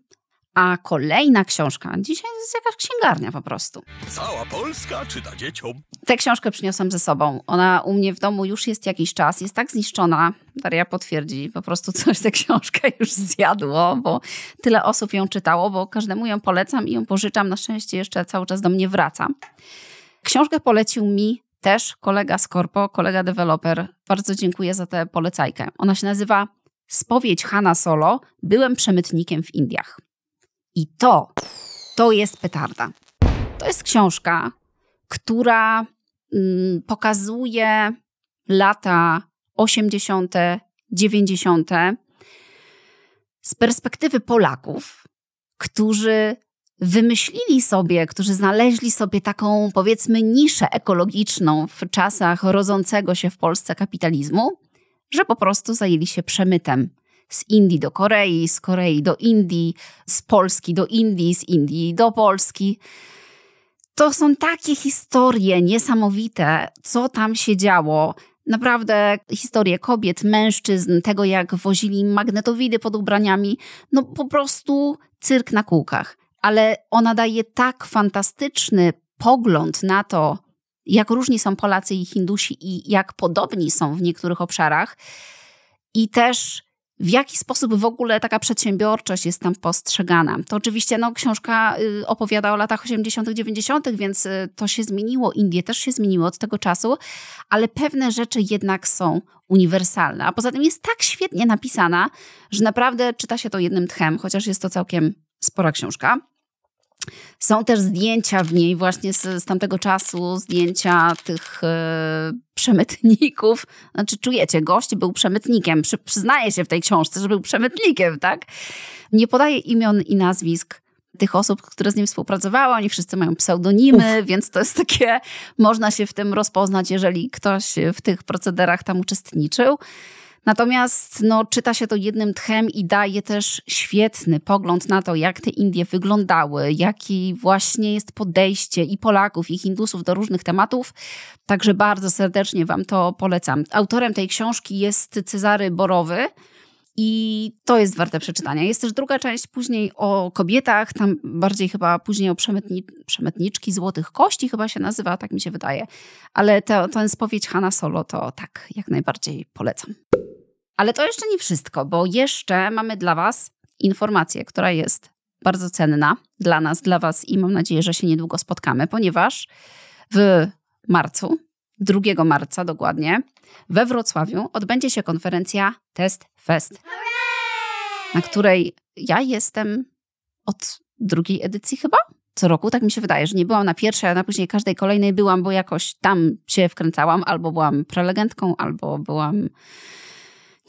A kolejna książka, dzisiaj jest jakaś księgarnia po prostu. Cała Polska czyta dzieciom. Tę książkę przyniosłam ze sobą. Ona u mnie w domu już jest jakiś czas, jest tak zniszczona. Daria potwierdzi, po prostu coś tę książkę już zjadło, bo tyle osób ją czytało, bo każdemu ją polecam i ją pożyczam. Na szczęście jeszcze cały czas do mnie wraca. Książkę polecił mi też kolega z Korpo, kolega deweloper. Bardzo dziękuję za tę polecajkę. Ona się nazywa Spowiedź Hanna Solo. Byłem przemytnikiem w Indiach. I to, to jest petarda. To jest książka, która mm, pokazuje lata 80., 90. z perspektywy Polaków, którzy wymyślili sobie, którzy znaleźli sobie taką, powiedzmy, niszę ekologiczną w czasach rodzącego się w Polsce kapitalizmu, że po prostu zajęli się przemytem z Indii do Korei, z Korei do Indii, z Polski do Indii, z Indii do Polski. To są takie historie niesamowite, co tam się działo. Naprawdę historie kobiet, mężczyzn, tego jak wozili magnetowidy pod ubraniami, no po prostu cyrk na kółkach. Ale ona daje tak fantastyczny pogląd na to, jak różni są Polacy i Hindusi i jak podobni są w niektórych obszarach. I też w jaki sposób w ogóle taka przedsiębiorczość jest tam postrzegana. To oczywiście no, książka y, opowiada o latach 80., 90., więc y, to się zmieniło. Indie też się zmieniły od tego czasu, ale pewne rzeczy jednak są uniwersalne. A poza tym jest tak świetnie napisana, że naprawdę czyta się to jednym tchem, chociaż jest to całkiem spora książka. Są też zdjęcia w niej właśnie z, z tamtego czasu, zdjęcia tych e, przemytników. Znaczy czujecie, gość był przemytnikiem, Przy, przyznaje się w tej książce, że był przemytnikiem, tak? Nie podaje imion i nazwisk tych osób, które z nim współpracowały. Oni wszyscy mają pseudonimy, Uf. więc to jest takie, można się w tym rozpoznać, jeżeli ktoś w tych procederach tam uczestniczył. Natomiast no, czyta się to jednym tchem i daje też świetny pogląd na to, jak te Indie wyglądały, jaki właśnie jest podejście i Polaków, i Hindusów do różnych tematów. Także bardzo serdecznie Wam to polecam. Autorem tej książki jest Cezary Borowy. I to jest warte przeczytania. Jest też druga część później o kobietach, tam bardziej chyba później o przemytni, przemytniczki złotych kości chyba się nazywa, tak mi się wydaje. Ale ten spowiedź Hanna Solo to tak, jak najbardziej polecam. Ale to jeszcze nie wszystko, bo jeszcze mamy dla Was informację, która jest bardzo cenna dla nas, dla Was i mam nadzieję, że się niedługo spotkamy, ponieważ w marcu, 2 marca dokładnie, we Wrocławiu odbędzie się konferencja Test Fest, na której ja jestem od drugiej edycji chyba? Co roku, tak mi się wydaje, że nie byłam na pierwszej, a na później każdej kolejnej byłam, bo jakoś tam się wkręcałam, albo byłam prelegentką, albo byłam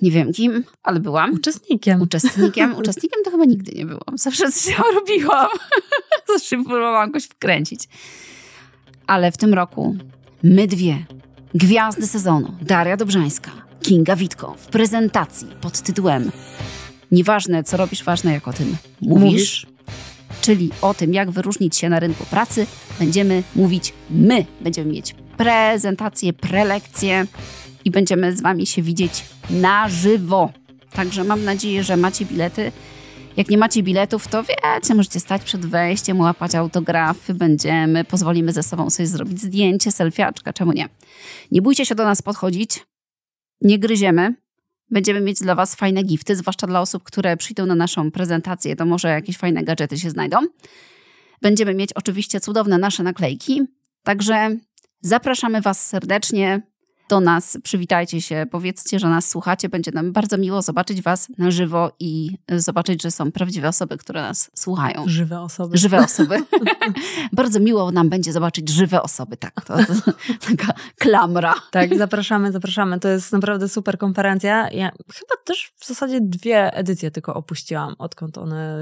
nie wiem kim, ale byłam. Uczestnikiem. Uczestnikiem. Uczestnikiem to chyba nigdy nie byłam. Zawsze coś robiłam. Zawsze próbowałam kogoś wkręcić. Ale w tym roku my dwie, gwiazdy sezonu, Daria Dobrzańska, Kinga Witko w prezentacji pod tytułem Nieważne co robisz, ważne jak o tym mówisz. mówisz. Czyli o tym, jak wyróżnić się na rynku pracy, będziemy mówić my. Będziemy mieć prezentacje, prelekcje, i będziemy z Wami się widzieć na żywo. Także mam nadzieję, że macie bilety. Jak nie macie biletów, to wiecie, możecie stać przed wejściem, łapać autografy, będziemy, pozwolimy ze sobą sobie zrobić zdjęcie, selfiaczka, czemu nie? Nie bójcie się do nas podchodzić, nie gryziemy. Będziemy mieć dla Was fajne gifty, zwłaszcza dla osób, które przyjdą na naszą prezentację, to może jakieś fajne gadżety się znajdą. Będziemy mieć oczywiście cudowne nasze naklejki, także zapraszamy Was serdecznie do nas, przywitajcie się, powiedzcie, że nas słuchacie. Będzie nam bardzo miło zobaczyć Was na żywo i zobaczyć, że są prawdziwe osoby, które nas słuchają. Żywe osoby. Żywe osoby. bardzo miło nam będzie zobaczyć żywe osoby, tak. To, to, taka klamra. Tak, zapraszamy, zapraszamy. To jest naprawdę super konferencja. Ja chyba też w zasadzie dwie edycje tylko opuściłam, odkąd one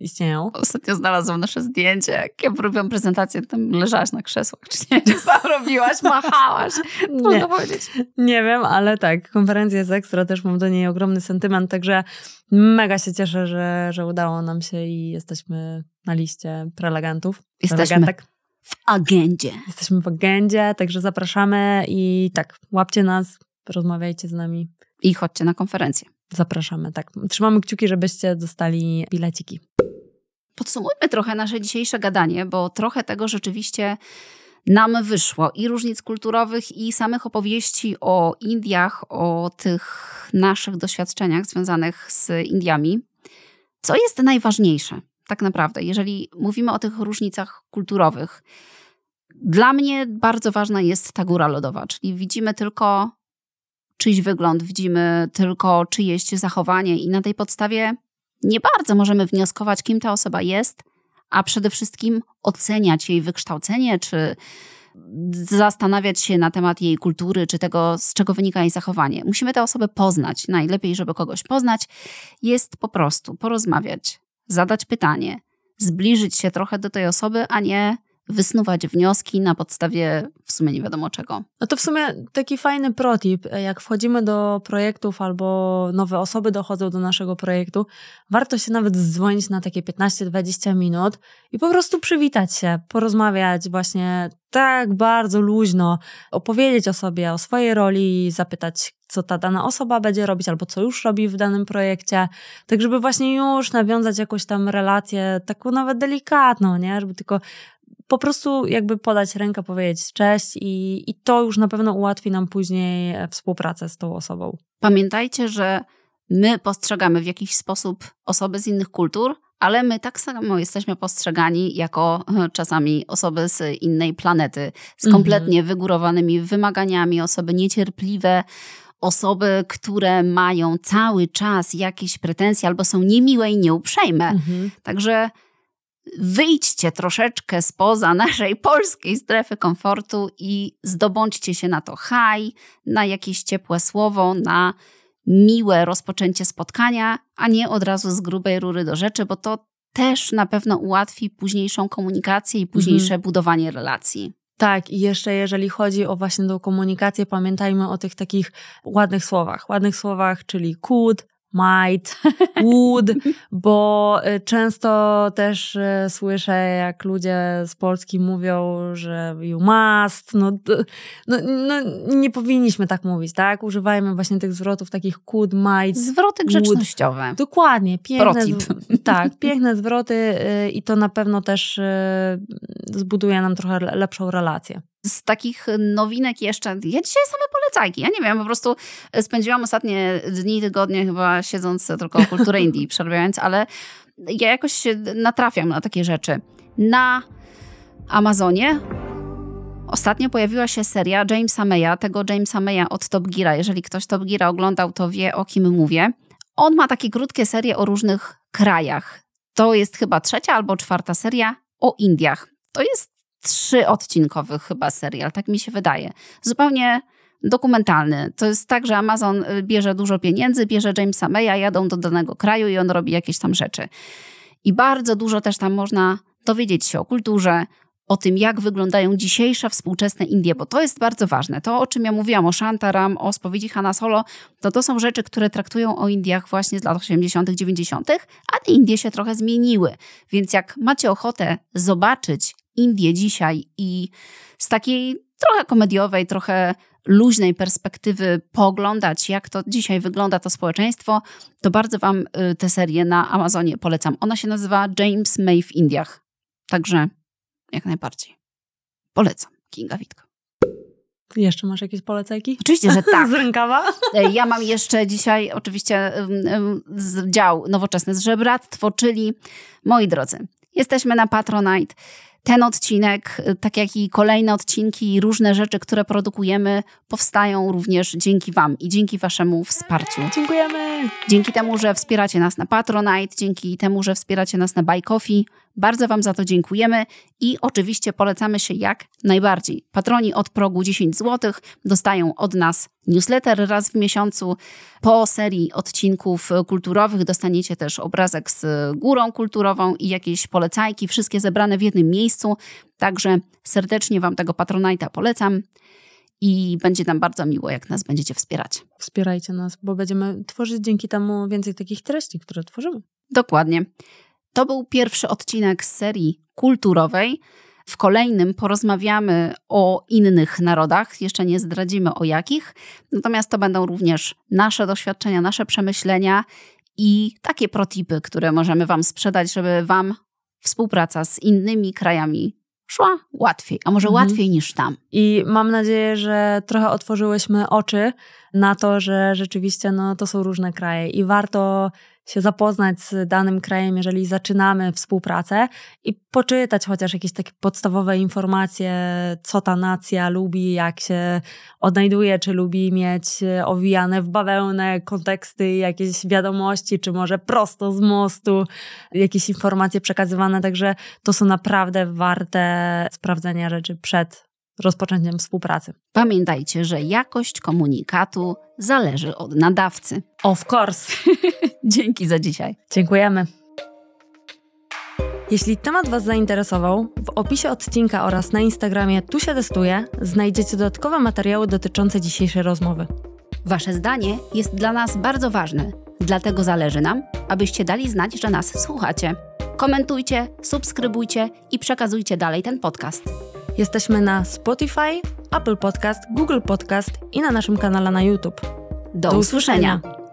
istnieją. Ostatnio znalazłam nasze zdjęcie, jak ja robiłam prezentację, tam leżałaś na krzesłach, czy nie? Co robiłaś? Machałaś? Nie. powiedzieć. Nie wiem, ale tak, konferencja jest ekstra, też mam do niej ogromny sentyment, także mega się cieszę, że, że udało nam się i jesteśmy na liście prelegentów. Jesteśmy w agendzie. Jesteśmy w agendzie, także zapraszamy i tak, łapcie nas, rozmawiajcie z nami. I chodźcie na konferencję. Zapraszamy, tak. Trzymamy kciuki, żebyście dostali bileciki. Podsumujmy trochę nasze dzisiejsze gadanie, bo trochę tego rzeczywiście nam wyszło i różnic kulturowych, i samych opowieści o Indiach, o tych naszych doświadczeniach związanych z Indiami. Co jest najważniejsze, tak naprawdę, jeżeli mówimy o tych różnicach kulturowych? Dla mnie bardzo ważna jest ta góra lodowa, czyli widzimy tylko czyjś wygląd, widzimy tylko czyjeś zachowanie i na tej podstawie nie bardzo możemy wnioskować, kim ta osoba jest, a przede wszystkim oceniać jej wykształcenie, czy zastanawiać się na temat jej kultury, czy tego, z czego wynika jej zachowanie. Musimy tę osobę poznać. Najlepiej, żeby kogoś poznać, jest po prostu porozmawiać, zadać pytanie, zbliżyć się trochę do tej osoby, a nie wysnuwać wnioski na podstawie w sumie nie wiadomo czego. No to w sumie taki fajny protip, jak wchodzimy do projektów albo nowe osoby dochodzą do naszego projektu, warto się nawet dzwonić na takie 15-20 minut i po prostu przywitać się, porozmawiać właśnie tak bardzo luźno, opowiedzieć o sobie, o swojej roli, zapytać, co ta dana osoba będzie robić, albo co już robi w danym projekcie, tak żeby właśnie już nawiązać jakąś tam relację, taką nawet delikatną, nie? Żeby tylko po prostu jakby podać rękę, powiedzieć cześć i, i to już na pewno ułatwi nam później współpracę z tą osobą. Pamiętajcie, że my postrzegamy w jakiś sposób osoby z innych kultur, ale my tak samo jesteśmy postrzegani jako e, czasami osoby z innej planety, z Mhm. kompletnie wygórowanymi wymaganiami, osoby niecierpliwe, osoby, które mają cały czas jakieś pretensje albo są niemiłe i nieuprzejme. Mhm. Także wyjdźcie troszeczkę spoza naszej polskiej strefy komfortu i zdobądźcie się na to haj, na jakieś ciepłe słowo, na miłe rozpoczęcie spotkania, a nie od razu z grubej rury do rzeczy, bo to też na pewno ułatwi późniejszą komunikację i późniejsze budowanie relacji. Tak, i jeszcze jeżeli chodzi o właśnie tą komunikację, pamiętajmy o tych takich ładnych słowach. Ładnych słowach, czyli could, might, would, bo y, często też y, słyszę, jak ludzie z Polski mówią, że you must, no, no, no nie powinniśmy tak mówić, tak? Używajmy właśnie tych zwrotów takich could, might, Zwroty would. grzecznościowe. Dokładnie, piękne, tak, piękne zwroty y, i to na pewno też zbuduje nam trochę le- lepszą relację. Z takich nowinek jeszcze, ja dzisiaj same polecajki, ja nie wiem, po prostu spędziłam ostatnie dni, tygodnie chyba siedząc tylko o kulturę Indii, przerabiając, ale ja jakoś natrafiam na takie rzeczy. Na Amazonie ostatnio pojawiła się seria Jamesa Maya, tego Jamesa Maya od Top Geara. Jeżeli ktoś Top Geara oglądał, to wie o kim mówię. On ma takie krótkie serie o różnych krajach. To jest chyba trzecia albo czwarta seria o Indiach. To jest trzyodcinkowy chyba serial, tak mi się wydaje. Zupełnie dokumentalny. To jest tak, że Amazon y, bierze dużo pieniędzy, bierze Jamesa Maya, jadą do danego kraju i on robi jakieś tam rzeczy. I bardzo dużo też tam można dowiedzieć się o kulturze, o tym, jak wyglądają dzisiejsze współczesne Indie, bo to jest bardzo ważne. To, o czym ja mówiłam, o Shantaram, o spowiedzi Hanna Solo, to to są rzeczy, które traktują o Indiach właśnie z lat 80., 90., a te Indie się trochę zmieniły. Więc jak macie ochotę zobaczyć Indie dzisiaj i z takiej trochę komediowej, trochę luźnej perspektywy pooglądać, jak to dzisiaj wygląda to społeczeństwo, to bardzo Wam y, tę serię na Amazonie polecam. Ona się nazywa James May w Indiach. Także jak najbardziej. Polecam. Kinga Witko. Jeszcze masz jakieś polecajki? Oczywiście, że tak. Z rękawa? E, Ja mam jeszcze dzisiaj oczywiście z- dział nowoczesne żebractwo, czyli moi drodzy, jesteśmy na Patronite. Ten odcinek, tak jak i kolejne odcinki i różne rzeczy, które produkujemy, powstają również dzięki Wam i dzięki Waszemu wsparciu. Dziękujemy! Dzięki temu, że wspieracie nas na Patronite, dzięki temu, że wspieracie nas na Buy Coffee. Bardzo Wam za to dziękujemy i oczywiście polecamy się jak najbardziej. Patroni od progu 10 zł dostają od nas newsletter raz w miesiącu. Po serii odcinków kulturowych dostaniecie też obrazek z górą kulturową i jakieś polecajki, wszystkie zebrane w jednym miejscu. Także serdecznie Wam tego Patronite'a polecam i będzie nam bardzo miło, jak nas będziecie wspierać. Wspierajcie nas, bo będziemy tworzyć dzięki temu więcej takich treści, które tworzymy. Dokładnie. To był pierwszy odcinek z serii kulturowej. W kolejnym porozmawiamy o innych narodach, jeszcze nie zdradzimy o jakich, natomiast to będą również nasze doświadczenia, nasze przemyślenia i takie protipy, które możemy Wam sprzedać, żeby Wam współpraca z innymi krajami szła łatwiej, a może mhm. łatwiej niż tam. I mam nadzieję, że trochę otworzyłyśmy oczy na to, że rzeczywiście no, to są różne kraje i warto się zapoznać z danym krajem, jeżeli zaczynamy współpracę i poczytać chociaż jakieś takie podstawowe informacje, co ta nacja lubi, jak się odnajduje, czy lubi mieć owijane w bawełnę konteksty, jakieś wiadomości, czy może prosto z mostu jakieś informacje przekazywane. Także to są naprawdę warte sprawdzenia rzeczy przed rozpoczęciem współpracy. Pamiętajcie, że jakość komunikatu zależy od nadawcy. Of course. Dzięki za dzisiaj. Dziękujemy. Jeśli temat Was zainteresował, w opisie odcinka oraz na Instagramie Tu się testuje znajdziecie dodatkowe materiały dotyczące dzisiejszej rozmowy. Wasze zdanie jest dla nas bardzo ważne, dlatego zależy nam, abyście dali znać, że nas słuchacie. Komentujcie, subskrybujcie i przekazujcie dalej ten podcast. Jesteśmy na Spotify, Apple Podcast, Google Podcast i na naszym kanale na YouTube. Do, Do usłyszenia. usłyszenia.